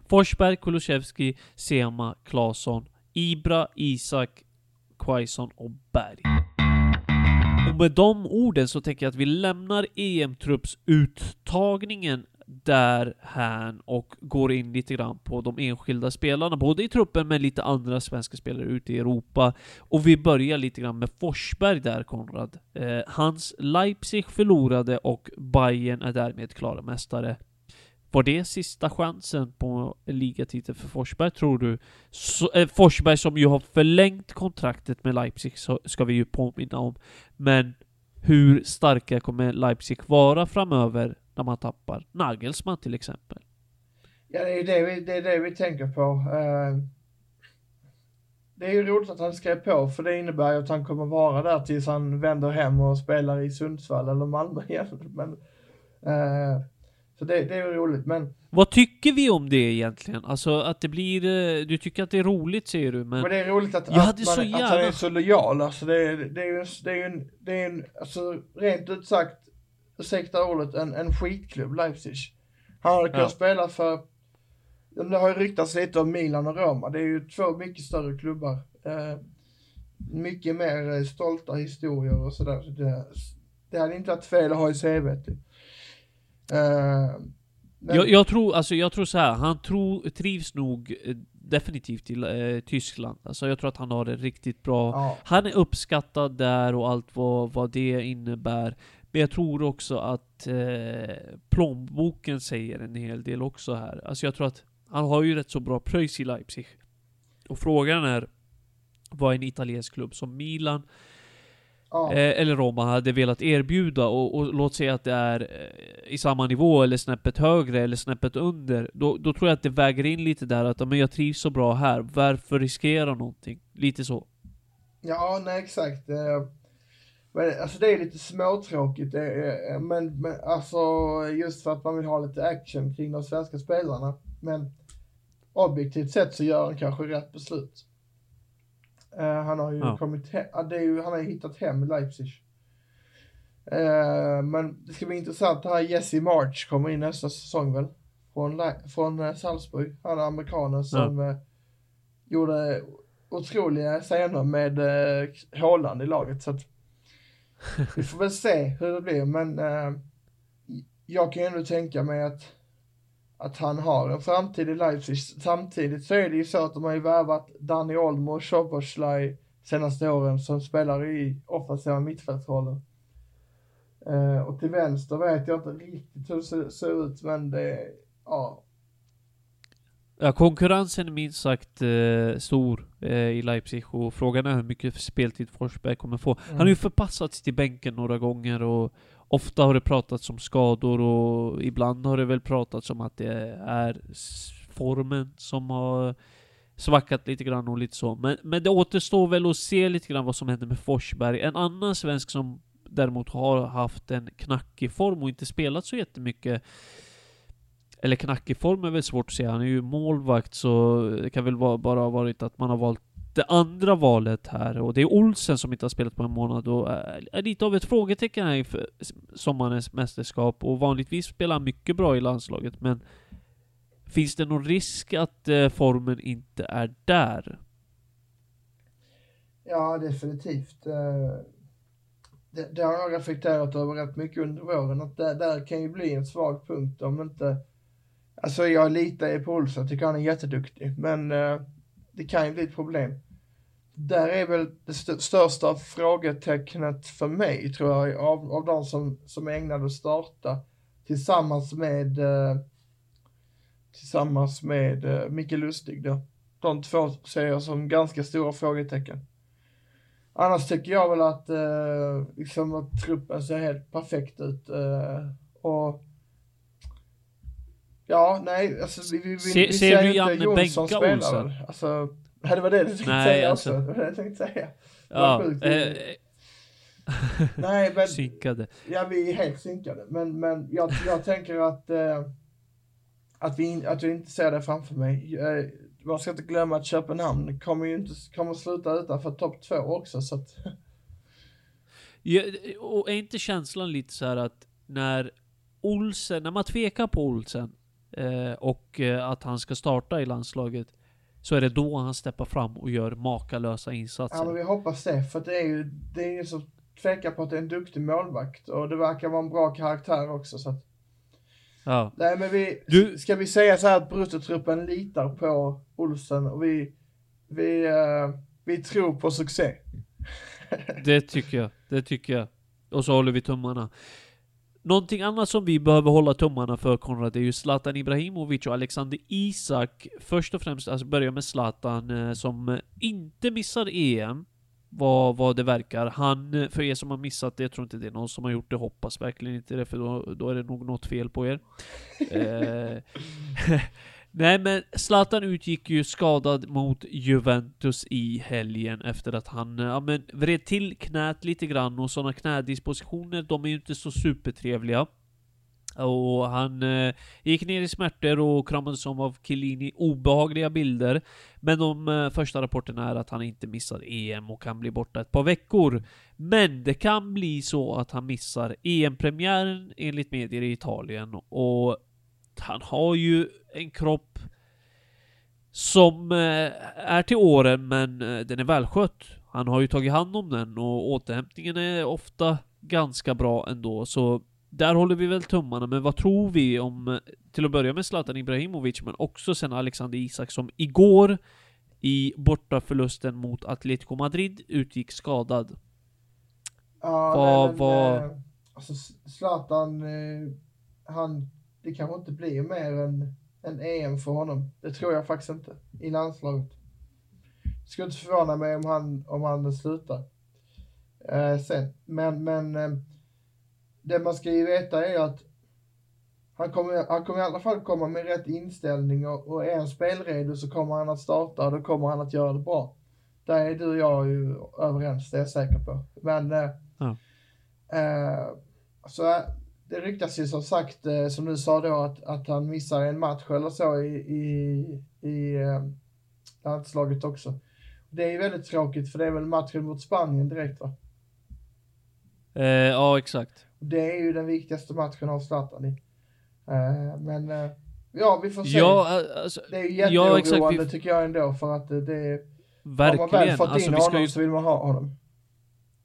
Forsberg, Kulusevski, Sema, Claesson, Ibra, Isak, Quaison och Berg. Och med de orden så tänker jag att vi lämnar EM-truppsuttagningen där här och går in lite grann på de enskilda spelarna, både i truppen men lite andra svenska spelare ute i Europa. Och vi börjar lite grann med Forsberg där, Konrad. Eh, hans Leipzig förlorade och Bayern är därmed klara mästare. Var det sista chansen på ligatiteln för Forsberg, tror du? Så, eh, Forsberg som ju har förlängt kontraktet med Leipzig, så ska vi ju påminna om. Men hur starka kommer Leipzig vara framöver när man tappar Nagelsmann till exempel? Ja, det är det vi, det är det vi tänker på. Uh, det är ju roligt att han skrev på, för det innebär ju att han kommer vara där tills han vänder hem och spelar i Sundsvall eller Malmö igen. Men, uh, så det, det är ju roligt, men... Vad tycker vi om det egentligen? Alltså att det blir... eh, Du tycker att det är roligt säger du, men... Men det är roligt att, Jag att, man, så att han är så lojal. Alltså det, är, det är ju det är en, det är en, alltså rent ut sagt, ursäkta ordet, en, en skitklubb, Leipzig. Han hade kunnat Ja. spela för, det har ju ryktats lite om Milan och Roma. Det är ju två mycket större klubbar. Eh, mycket mer eh, stolta historier och sådär. Så det, det hade inte varit fel att ha i CVt. Eh, men- Jag, jag tror, alltså jag tror så här, han tror, trivs nog eh, definitivt i eh, Tyskland. Alltså jag tror att han har det riktigt bra. ja. Han är uppskattad där och allt vad, vad det innebär. Men jag tror också att eh, plånboken säger en hel del också här. Alltså jag tror att han har ju rätt så bra pröjs i Leipzig. Och frågan är vad en italiensk klubb som Milan ja. Eh, eller Roma hade velat erbjuda och, och låt säga att det är eh, i samma nivå eller snäppet högre eller snäppet under. Då, då tror jag att det väger in lite där att men jag trivs så bra här, varför riskera någonting? Lite så. Ja, nej exakt. Eh, Men alltså det är lite småtråkigt, är- men, men alltså just för att man vill ha lite action kring de svenska spelarna. Men objektivt sett så gör han kanske rätt beslut. Eh, han har ju Ja. kommit he- ja, det är ju, han har ju hittat hem i Leipzig. Eh, men det ska bli intressant, det här Jesse March kommer in nästa säsong väl? Från, från eh, Salzburg. Han är amerikanen som eh, gjorde otroliga scener med eh, Haaland i laget. Så att vi får väl se hur det blir, men eh, jag kan ju ändå tänka mig att, att han har en framtid i Leipzig. Samtidigt så är det ju så att de har ju värvat Danny Olmo och Szoboszlai senaste åren som spelar i offensiva mittfältsrollen. Eh, och till vänster vet jag inte riktigt hur det ser, ser ut, men det, ja, Ja, konkurrensen är minst sagt eh, stor eh, i Leipzig och frågan är hur mycket speltid Forsberg kommer få. Han har ju förpassats till bänken några gånger och ofta har det pratats om skador och ibland har det väl pratats om att det är formen som har svackat lite grann och lite så. Men, men det återstår väl att se lite grann vad som händer med Forsberg. En annan svensk som däremot har haft en knackig form och inte spelat så jättemycket eller knackig form är väl svårt att säga. Han är ju målvakt så det kan väl vara, bara ha varit att man har valt det andra valet här. Och det är Olsen som inte har spelat på en månad och är, är lite av ett frågetecken här inför sommarens mästerskap. Och vanligtvis spelar han mycket bra i landslaget men Finns det någon risk att eh, formen inte är där? Ja, definitivt. Eh, det, det har jag reflekterat över rätt mycket under våren, att det där kan ju bli en svag punkt om inte... Alltså jag litar ju på Olsson, jag tycker han är jätteduktig, men eh, det kan ju bli ett problem. Där är väl det st- största frågetecknet för mig, tror jag, av, av de som, som är ägnade att starta tillsammans med eh, tillsammans med eh, Micke Lustig då. De två ser jag som ganska stora frågetecken. Annars tycker jag väl att, eh, liksom att truppen ser helt perfekt ut. Eh, och Ja, nej, alltså vi, vi, Se- vi ser du ju inte Jonsson spela Olsen? väl? Alltså, det var det du tänkte Nej, säga alltså- också. Det var det jag tänkte säga. Ja, eh, Nej, men synkade. Ja, vi är helt synkade. Men, men jag, jag tänker att, eh, att, vi, att jag inte ser det framför mig. Eh, man ska inte glömma att Köpenhamn kommer ju inte, kommer sluta utanför topp två också så att, Ja, och är inte känslan lite så här att när Olsen, när man tvekar på Olsen och eh, att han ska starta i landslaget, så är det då han steppar fram och gör makalösa insatser. ja men vi hoppas det för det är ju, det är ju så tvekar på att det är en duktig målvakt och det verkar vara en bra karaktär också så att, Ja. nej men vi, Du- ska vi säga så här att bruttotruppen litar på Olsen och vi, vi, eh, vi tror på succé. Det tycker jag. Det tycker jag. Och så håller vi tummarna. Någonting annat som vi behöver hålla tummarna för Konrad är ju Zlatan Ibrahimovic och Alexander Isak. Först och främst, alltså börja med Zlatan eh, som inte missar EM. Vad, vad det verkar. Han, eh, för er som har missat det, jag tror inte det är någon som har gjort det, hoppas verkligen inte det, för då, då är det nog något fel på er. eh, Nej men Zlatan utgick ju skadad mot Juventus i helgen efter att han, eh, ja men vred till knät lite grann och sådana knädispositioner, de är ju inte så supertrevliga. Och han eh, gick ner i smärtor och kramades om av Chiellini. Obehagliga bilder. Men de eh, första rapporterna är att han inte missar EM och kan bli borta ett par veckor. Men det kan bli så att han missar EM-premiären enligt medier i Italien. Och han har ju en kropp som eh, är till åren, men eh, den är välskött. Han har ju tagit hand om den och återhämtningen är ofta ganska bra ändå, så där håller vi väl tummarna, men vad tror vi om, eh, till att börja med Zlatan Ibrahimovic, men också sen Alexander Isak som igår i bortaförlusten mot Atletico Madrid utgick skadad. Ja, Vad- nej, men, vad- Alltså Zlatan, han, det kanske inte blir mer än en EM för honom. Det tror jag faktiskt inte. I landslaget. Det skulle inte förvåna mig om han, om han slutar. Eh, sen. Men, men eh, det man ska ju veta är att han kommer, han kommer i alla fall komma med rätt inställning och, och är han spelredo så kommer han att starta och då kommer han att göra det bra. Där är du och jag ju överens, det är jag säker på. Men eh, Ja. eh, så det ryktas ju som sagt, eh, som du sa då, att, att han missar en match eller så i, i, i eh, landslaget också. Det är ju väldigt tråkigt för det är väl matchen mot Spanien direkt va? Eh, ja, exakt. Det är ju den viktigaste matchen av Zlatan i. Eh, men eh, ja, vi får se. Ja, alltså, det är ju ja, jätteoroande vi- tycker jag ändå för att det är, har man väl verkligen. fått Alltså, in ska honom ju så vill man ha honom.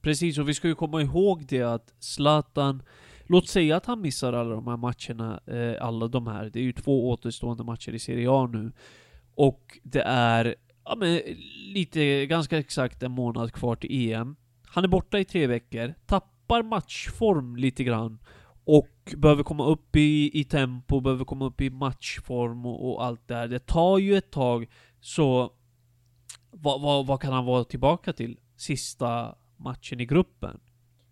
Precis, och vi ska ju komma ihåg det att Zlatan Låt säga att han missar alla de här matcherna, eh, alla de här. Det är ju två återstående matcher i Serie A nu. Och det är, ja men lite, ganska exakt en månad kvar till EM. Han är borta i tre veckor, tappar matchform lite grann. Och behöver komma upp i, i tempo, behöver komma upp i matchform och, och allt det här. Det tar ju ett tag, så vad, vad, vad kan han vara tillbaka till? Sista matchen i gruppen.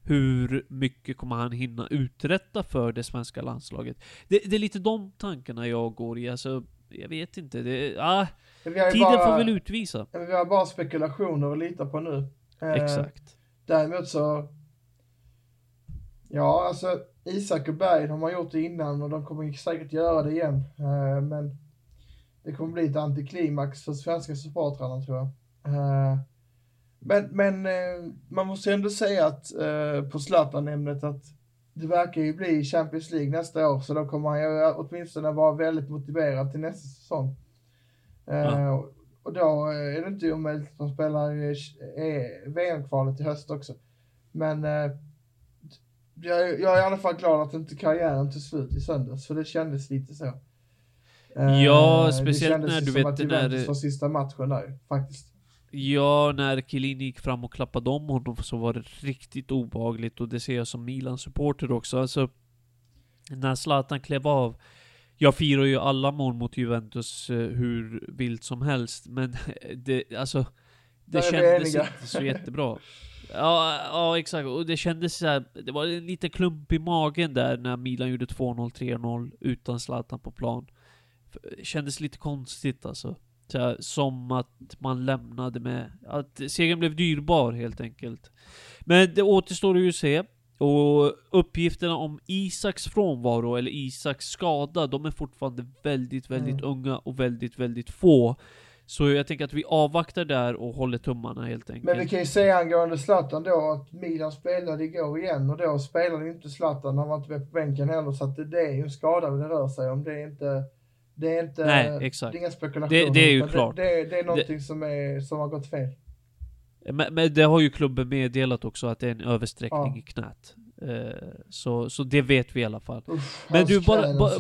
Hur mycket kommer han hinna uträtta för det svenska landslaget? Det, det är lite de tankarna jag går i, alltså, jag vet inte. Det, ah, tiden bara, får väl utvisa. Vi har bara spekulationer att lita på nu. Eh, Exakt. Däremot så, ja alltså Isak och Berg, de har gjort det innan och de kommer säkert göra det igen. Eh, men det kommer bli ett antiklimax för svenska supportrarna tror jag. Eh, men men eh, man måste ändå säga att eh, på Zlatan-ämnet att det verkar ju bli Champions League nästa år så då kommer han ju åtminstone vara väldigt motiverad till nästa säsong. Eh, Ja. Och då är det inte omöjligt att de spelar VM-kvalet i höst också. Men jag, är i alla fall glad att inte karriären tog slut i söndags, för det kändes lite så. Ja, speciellt det kändes när du som vet att det Juventus där- var sista matchen där, faktiskt. Ja, när Chiellini gick fram och klappade om honom så var det riktigt obehagligt och det ser jag som Milan-supporter också. Alltså, när Zlatan klev av, jag firar ju alla mål mot Juventus eh, hur vilt som helst, men det, alltså, det kändes inte så jättebra. Ja, ja, exakt. Och det kändes så här, det var en liten klump i magen där när Milan gjorde 2-0, 3-0 utan Zlatan på plan. Det kändes lite konstigt alltså. Så här, som att man lämnade med, att segern blev dyrbar helt enkelt. Men det återstår ju att se. Och uppgifterna om Isaks frånvaro, eller Isaks skada, de är fortfarande väldigt, väldigt Mm. unga och väldigt, väldigt få. Så jag tänker att vi avvaktar där och håller tummarna helt enkelt. Men vi kan ju säga angående Zlatan då att Milan spelade igår igen och då spelade inte Zlatan, han var inte med på bänken heller så att det, det är ju en skada det rör sig om. Det är inte, det är inte, Nej, exakt. det är inga spekulationer. Det- det är ju klart. Det, det, det är någonting som, är, som har gått fel. Men, men det har ju klubben meddelat också att det är en översträckning Ja. i knät. Eh, så, så det vet vi i alla fall. Uff, Men du, bara... knän, Ba,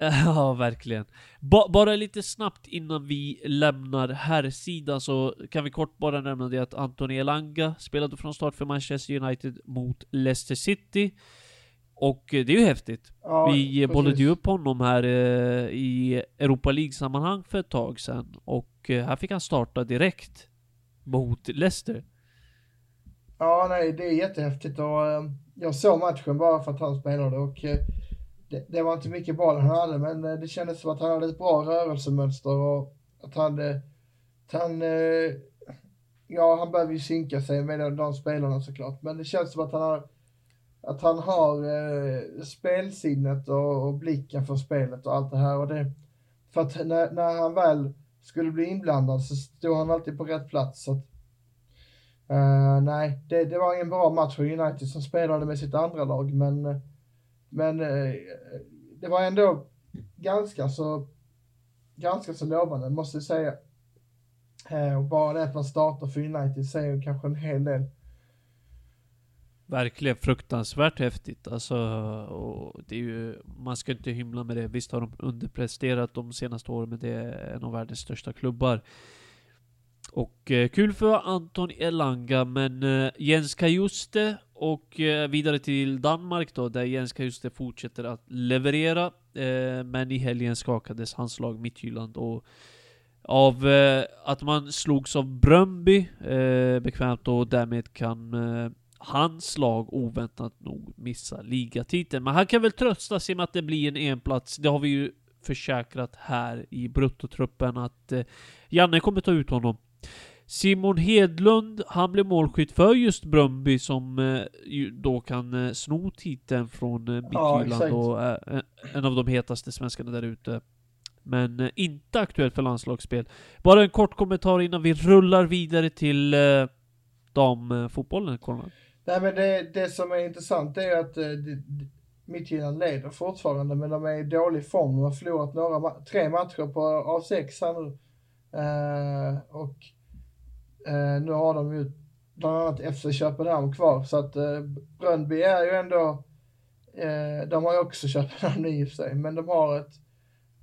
ja, verkligen. Ba, bara lite snabbt innan vi lämnar här sidan så kan vi kort bara nämna det att Anthony Elanga spelade från start för Manchester United mot Leicester City. Och eh, det är ju häftigt. Ja, vi precis. bollade ju upp honom här eh, i Europa League-sammanhang för ett tag sedan. Och eh, här fick han starta direkt mot Leicester. Ja, nej, det är jättehäftigt och eh, jag såg matchen bara för att han spelade och det, det var inte mycket boll han hade, men det kändes som att han hade ett bra rörelsemönster och att han, att han, ja, han behöver ju synka sig med de, de spelarna såklart, men det känns som att han har, att han har eh, spelsinnet och, och blicken för spelet och allt det här och det, för att när, när han väl skulle bli inblandad så stod han alltid på rätt plats så att Eh, nej, det, det var ingen bra match för United som spelade med sitt andra lag, men, men eh, det var ändå ganska så, ganska så lovande, måste jag säga. Eh, och bara det att man startar för United säger kanske en hel del. Verkligen fruktansvärt häftigt. Alltså, och det är ju, man ska inte hymla med det. Visst har de underpresterat de senaste åren, men det är en av världens största klubbar. Och eh, kul för Anton Elanga, men eh, Jens Kajuste och eh, vidare till Danmark då, där Jens Kajuste fortsätter att leverera. Eh, men i helgen skakades hans lag Midtjylland och av eh, att man slogs av Bröndby eh, bekvämt och därmed kan eh, hans lag oväntat nog missa ligatiteln. Men han kan väl trösta sig med att det blir en enplats. Det har vi ju försäkrat här i bruttotruppen att eh, Janne kommer ta ut honom. Simon Hedlund, han blev målskytt för just Bröndby som eh, då kan eh, sno titeln från eh, Ja, Midtjylland exakt. och är eh, en av de hetaste svenskarna där ute. Men eh, inte aktuellt för landslagsspel. Bara en kort kommentar innan vi rullar vidare till eh, damfotbollen, Konrad. Nej, men det, det som är intressant är att eh, det- Midtjylland leder fortfarande, men de är i dålig form. De har förlorat några, tre matcher på, av sex här nu. Eh, och eh, nu har de ju bland annat FC Köpenhamn kvar, så att eh, Bröndby är ju ändå, eh, de har ju också Köpenhamn i och för sig, men de har ett,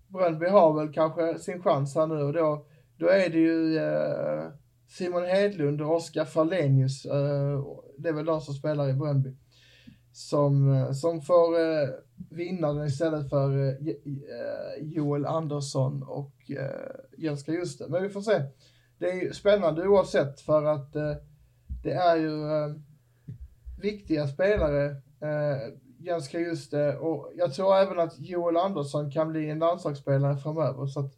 Bröndby har väl kanske sin chans här nu och då, då är det ju eh, Simon Hedlund och Oskar Farlenius, eh, det är väl de som spelar i Bröndby, som, eh, som får eh, vinna den istället för eh, eh, Joel Andersson och eh, Jens Kajuste. Men vi får se. Det är ju spännande oavsett för att eh, det är ju eh, viktiga spelare, eh, Jens Kajuste och jag tror även att Joel Andersson kan bli en landslagsspelare framöver. Så att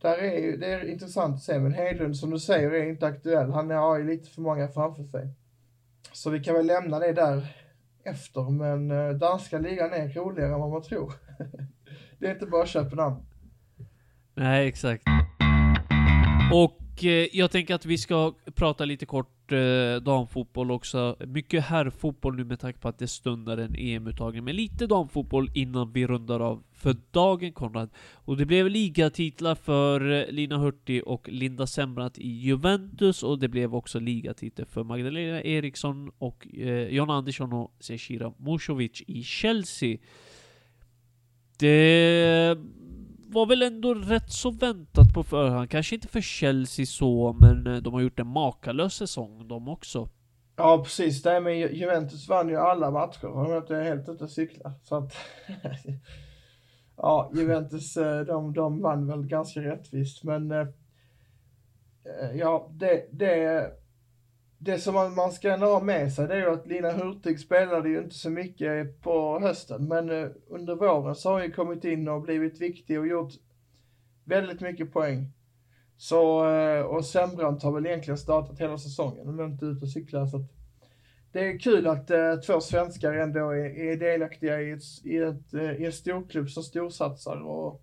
där är ju, det är intressant att se, men Hedlund som du säger är inte aktuell. Han har ju lite för många framför sig. Så vi kan väl lämna det där efter, men eh, danska ligan är roligare än vad man tror. det är inte bara Köpenhamn. Nej, exakt. Och eh, jag tänker att vi ska prata lite kort eh, damfotboll också. Mycket herrfotboll nu med tanke på att det stundar en EM-uttagning. Men lite damfotboll innan vi rundar av för dagen Konrad. Och det blev ligatitlar för eh, Lina Hurtig och Linda Sembrant i Juventus och det blev också ligatitel för Magdalena Eriksson och eh, John Andersson och Zecira Musovic i Chelsea. Det var väl ändå rätt så väntat på förhand. Kanske inte för Chelsea så, men eh, de har gjort en makalös säsong de också. Ja, precis. Det med Juventus vann ju alla matcher. De jag inte helt ute och cyklar. Så att, ja, Juventus, eh, de, de vann väl ganska rättvist. Men eh, ja, det, det, det som man, man ska ändå ha med sig det är ju att Lina Hurtig spelade ju inte så mycket på hösten. Men eh, under våren så har hon ju kommit in och blivit viktig och gjort väldigt mycket poäng. Så, eh, och Sembrant har väl egentligen startat hela säsongen, de är inte ute och cyklar. Så att det är kul att eh, två svenskar ändå är, är delaktiga i, ett, i, ett, eh, i en storklubb som storsatsar. Och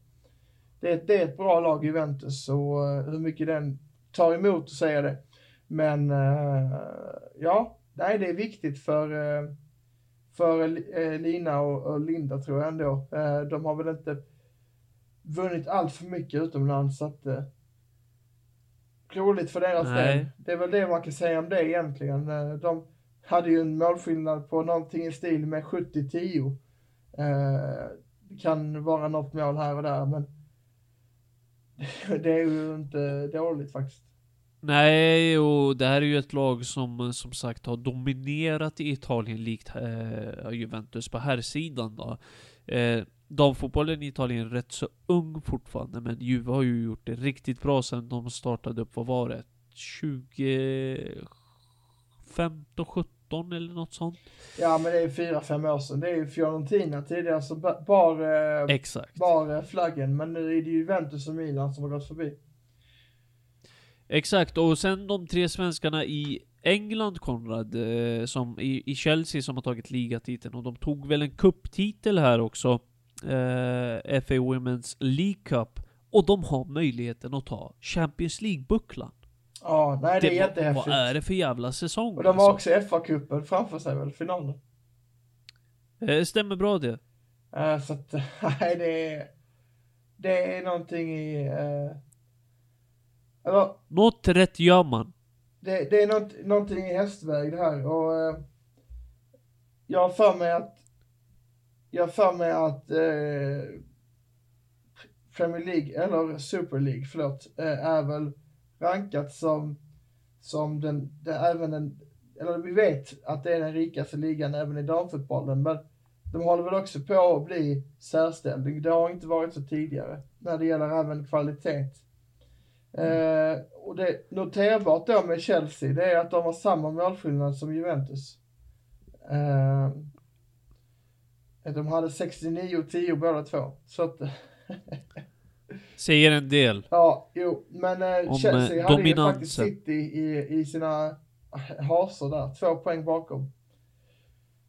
det det, är- ett bra lag Juventus och eh, hur mycket den tar emot att säga det. Men eh, ja, nej det är viktigt för, eh, för eh, Lina och, Linda tror jag ändå. De har väl inte vunnit allt för mycket utomlands så att roligt för deras Nej. del. Det är väl det man kan säga om det egentligen. De hade ju en målskillnad på någonting i stil med 70-10. Eh, kan vara något mål här och där men det är ju inte dåligt faktiskt. Nej, och det här är ju ett lag som som sagt har dominerat i Italien likt eh, Juventus på här sidan då. Eh, damfotbollen i Italien är rätt så ung fortfarande, men Juve har ju gjort det riktigt bra sedan de startade upp, vad var det? 2015, 17 eller något sånt? Ja men det är fyra, fem år sedan. Det är ju Fiorentina tidigare ba- bar, eh, Exakt. bar eh, flaggen. Men nu är det ju Juventus och Milan som har gått förbi. Exakt, och sen de tre svenskarna i England, Konrad, eh, som i, i Chelsea som har tagit ligatiteln, och de tog väl en kupptitel här också, eh, FA Women's League Cup, och de har möjligheten att ta Champions League-bucklan. Ja, nej det är vad- jättehäftigt. Vad är det för jävla säsong Och de har alltså? också FA-cupen framför sig väl, finalen. Eh, stämmer bra det. Eh, så att, nej det är, det är någonting i, eh, eller Något rätt gör man. det, det är något, någonting i hästväg det här och eh, jag har för mig att jag har för mig att eh, Premier League, eller Super League, förlåt, eh, är väl rankat som, som den, det även den, eller vi vet att det är den rikaste ligan även i damfotbollen, men de håller väl också på att bli särställd. Det har inte varit så tidigare när det gäller även kvalitet. Eh, och det noterbart då med Chelsea, det är att de har samma målskillnad som Juventus. Eh, de hade 69-10 båda två. Så att, Säger en del. ja, jo, men eh, Om, Chelsea eh, hade ju faktiskt City i, i sina hasor där, två poäng bakom.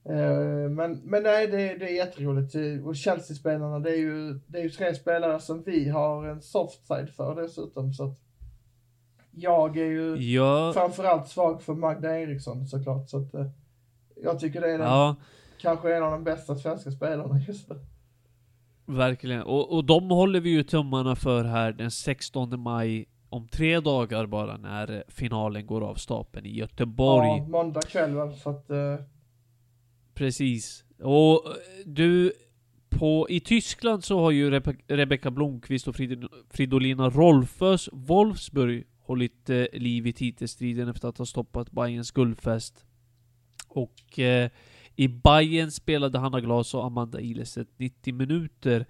Eh, men, men nej, det, det är jätteroligt. Och Chelsea-spelarna, det är ju, det är ju tre spelare som vi har en soft side för dessutom. Så att jag är ju Ja, framförallt svag för Magda Eriksson såklart. Så att, eh, jag tycker det är den, ja, kanske en av de bästa svenska spelarna just nu. verkligen. Och, och de håller vi ju tummarna för här den 16 maj, om tre dagar bara, när finalen går av stapeln i Göteborg. Ja, måndag kväll väl, så att eh, Precis. Och eh, du, på, i Tyskland så har ju Rebe Rebecka Blomqvist och Frid Fridolina Rolfös Wolfsburg hållit eh, liv i titelstriden efter att ha stoppat Bayerns guldfest. Och eh, i Bayern spelade Hanna Glas och Amanda Ilestedt 90 minuter.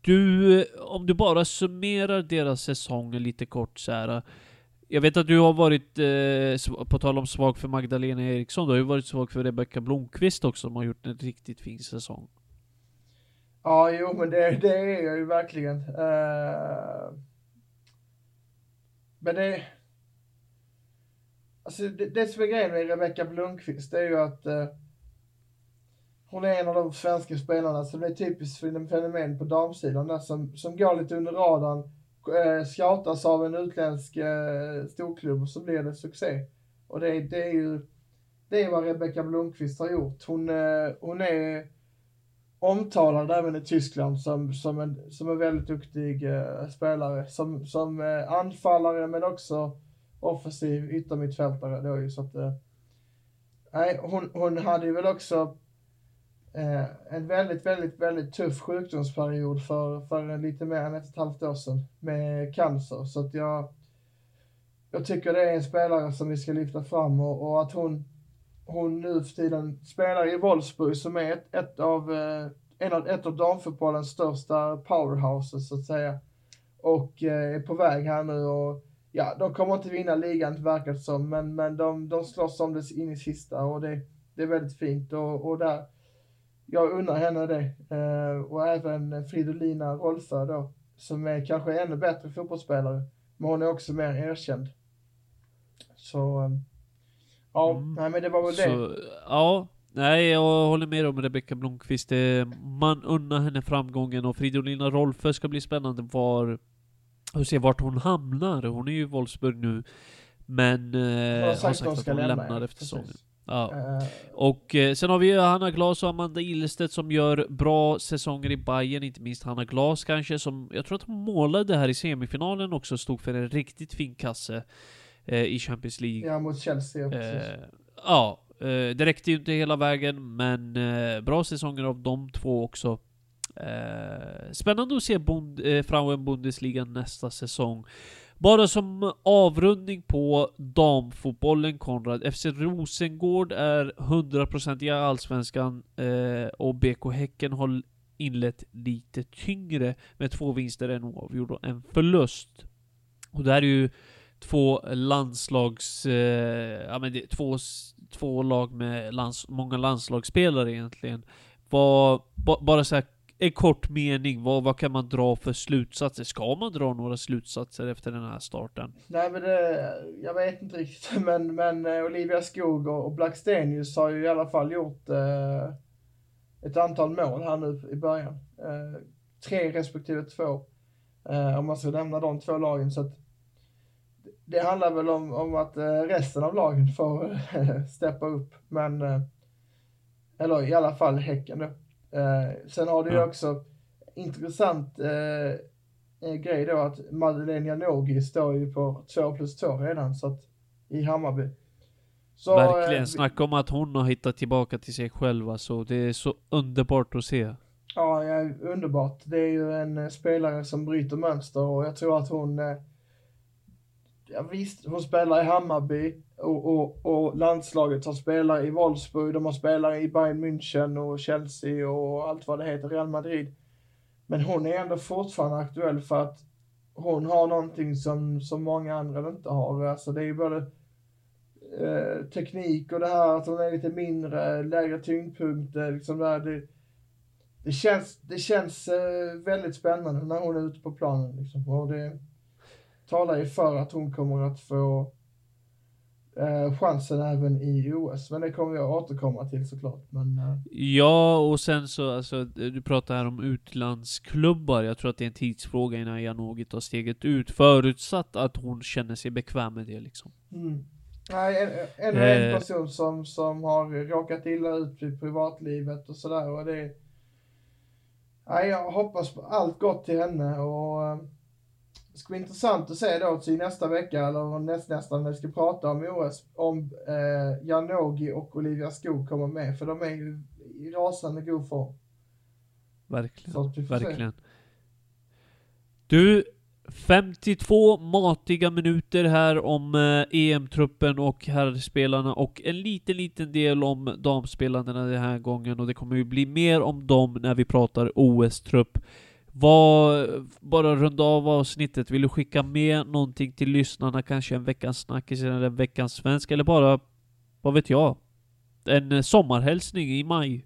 Du, eh, om du bara summerar deras säsong lite kort så här. Jag vet att du har varit, eh, på tal om svag för Magdalena Eriksson, du har ju varit svag för Rebecka Blomqvist också, som har gjort en riktigt fin säsong. Ja, jo, men det, det är jag ju verkligen. Uh, men det... Alltså det, det som är grejen med Rebecka Blomqvist, det är ju att uh, hon är en av de svenska spelarna som är typiskt för fenomen på damsidan där som, som går lite under radarn, Eh, scoutas av en utländsk eh, storklubb så blir det succé. Och det, det är ju det är vad Rebecka Blomqvist har gjort. Hon, eh, hon är omtalad även i Tyskland som, som, en, som en väldigt duktig eh, spelare. Som, som eh, anfallare men också offensiv yttermittfältare då så att eh, Nej, hon, hon hade ju väl också eh, en väldigt, väldigt, väldigt tuff sjukdomsperiod för, för lite mer än ett och ett halvt år sedan med cancer. Så att jag, jag tycker det är en spelare som vi ska lyfta fram och, och att hon, hon nu för tiden spelar i Wolfsburg som är ett, ett av, eh, en av, ett av damfotbollens största powerhouses så att säga. Och eh, är på väg här nu och ja, de kommer inte vinna ligan verkar det som, men, men de, de slåss om det in i sista och det, det är väldigt fint och, och där, jag unnar henne det. Eh, och även Fridolina Rolfö då, som är kanske ännu bättre fotbollsspelare, men hon är också mer erkänd. Så, eh, ja, Mm. nej men det var väl det. Så, ja, Nej, jag håller med om Rebecka Blomqvist. Eh, Man unnar henne framgången och Fridolina Rolfö ska bli spännande var... Att se vart hon hamnar. Hon är ju i Wolfsburg nu. Men... Eh, har sagt att hon att hon lämna. lämnar efter säsongen. Ja. Eh, Och eh, sen har vi Hanna Glas och Amanda Ilestedt som gör bra säsonger i Bayern, inte minst Hanna Glas kanske, som jag tror att hon målade här i semifinalen också, stod för en riktigt fin kasse eh, i Champions League. ja, mot Chelsea, ja, precis. Eh, ja, eh, det räckte ju inte hela vägen, men eh, bra säsonger av de två också. Spännande att se Bund, Frauen Bundesliga nästa säsong. Bara som avrundning på damfotbollen Konrad. FC Rosengård är 100% i Allsvenskan eh, och BK Häcken har inlett lite tyngre med två vinster, en oavgjord och en förlust. Och det här är ju två landslags... Eh, ja men det är två, två lag med lands, många landslagsspelare egentligen. Var, ba, bara så här, en kort mening, vad, vad kan man dra för slutsatser? Ska man dra några slutsatser efter den här starten? Nej men det, jag vet inte riktigt men, men eh, Olivia Skog och, och Blackstenius har ju i alla fall gjort eh, ett antal mål här nu i början. Eh, tre respektive två. Eh, om man ska nämna de två lagen så att det handlar väl om, om att eh, resten av lagen får steppa upp. Men, eh, eller i alla fall Häcken då. Eh, sen har du ju Ja. också intressant eh, eh, grej då att Madeleine Janogy står ju på 2 plus 2 redan så att i Hammarby. Så, Verkligen, eh, snacka om att hon har hittat tillbaka till sig själv alltså. Det är så underbart att se. Ja, ja, underbart. Det är ju en eh, spelare som bryter mönster och jag tror att hon eh, Ja, visst, hon spelar i Hammarby och, och, och landslaget som spelar i Wolfsburg, de har spelare i Bayern München och Chelsea och allt vad det heter, Real Madrid. Men hon är ändå fortfarande aktuell för att hon har någonting som, som många andra inte har. Alltså det är ju både eh, teknik och det här att hon är lite mindre, lägre tyngdpunkter. liksom där. Det, det känns, det känns eh, väldigt spännande när hon är ute på planen liksom. Och det talar ju för att hon kommer att få eh, chansen även i OS. Men det kommer jag återkomma till såklart. Men eh, Ja, och sen så, alltså, du pratar här om utlandsklubbar. Jag tror att det är en tidsfråga innan Janogy tar steget ut. Förutsatt att hon känner sig bekväm med det liksom. mm. Nej, en, en, en Eh. person som, som har råkat illa ut i privatlivet och sådär. Och det, nej, jag hoppas på allt gott till henne. Och, eh, det ska bli intressant att se då till nästa vecka, eller nästnästa, när vi ska prata om OS, om eh, Janogy och Olivia Skog kommer med. För de är ju i rasande god form. Verkligen. Se. Verkligen. Du, 52 matiga minuter här om eh, EM-truppen och herrspelarna och en liten, liten del om damspelarna den här gången och det kommer ju bli mer om dem när vi pratar OS-trupp. Vad, bara runda av avsnittet, vill du skicka med någonting till lyssnarna? Kanske en veckans snackis eller en veckans svensk eller bara, vad vet jag? En eh, sommarhälsning i maj.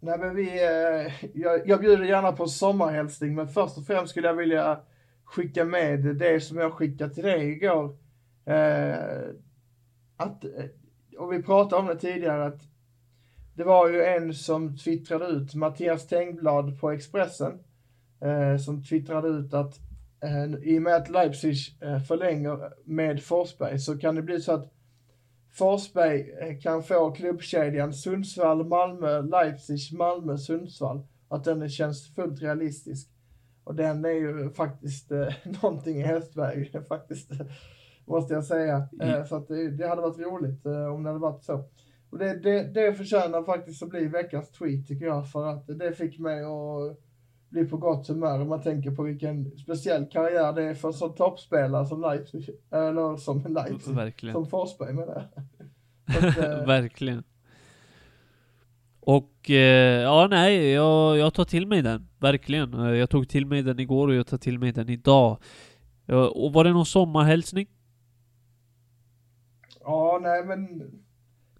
Nej men vi, eh, jag, jag bjuder gärna på sommarhälsning men först och främst skulle jag vilja skicka med det som jag skickade till dig igår. Eh, att, och vi pratade om det tidigare att det var ju en som twittrade ut, Mattias Tengblad på Expressen, som twittrade ut att eh, i och med att Leipzig eh, förlänger med Forsberg så kan det bli så att Forsberg eh, kan få klubbkedjan Sundsvall, Malmö, Leipzig, Malmö, Sundsvall. Att den känns fullt realistisk. Och den är ju faktiskt eh, någonting i hästväg faktiskt. Måste jag säga. Eh, så att det, det hade varit roligt eh, om det hade varit så. Och det, det, det förtjänar faktiskt att bli veckans tweet tycker jag. För att det fick mig att bli på gott humör. Om man tänker på vilken speciell karriär det är för en sån toppspelare som Leipzig. Eller som Leipzig. Verkligen. Som Forsberg menar jag. Att, eh, Verkligen. Och eh, ja, nej, jag, jag tar till mig den. Verkligen. Eh, Jag tog till mig den igår och jag tar till mig den idag. Ja, och var det någon sommarhälsning? Ja, nej men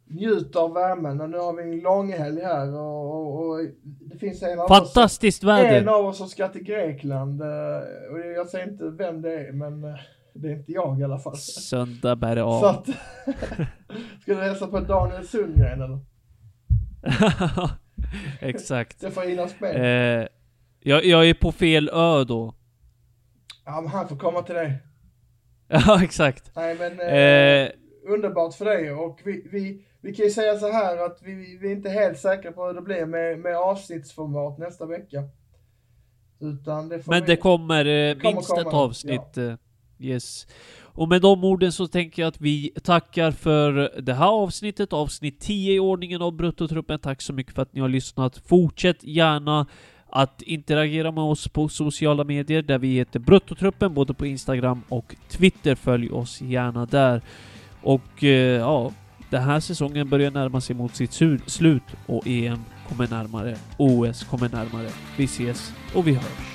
njut av värmen och nu har vi en lång helg här och, och, och det finns en av, oss, Fantastiskt en väder! av oss som ska till Grekland eh, och jag säger inte vem det är men eh, det är inte jag i alla fall. Söndag bär det Så av. att, ska du hälsa på Daniel Sundgren eller? Exakt. Det får hinnas med. Eh, jag, jag är på fel ö då. Ja, men han får komma till dig. Ja, exakt. Nej, men eh, Eh, underbart för dig och vi, vi, vi kan ju säga så här att vi, vi är inte helt säkra på hur det blir med, med avsnittsformat nästa vecka. Utan det får men vi... det kommer eh, kommer minst ett komma, avsnitt. eh, Yes. Och med de orden så tänker jag att vi tackar för det här avsnittet, avsnitt 10 i ordningen av Bruttotruppen. Tack så mycket för att ni har lyssnat. Fortsätt gärna att interagera med oss på sociala medier där vi heter Bruttotruppen, både på Instagram och Twitter. Följ oss gärna där. Och eh, ja, den här säsongen börjar närma sig mot sitt slut och EM kommer närmare. OS kommer närmare. Vi ses och vi hörs.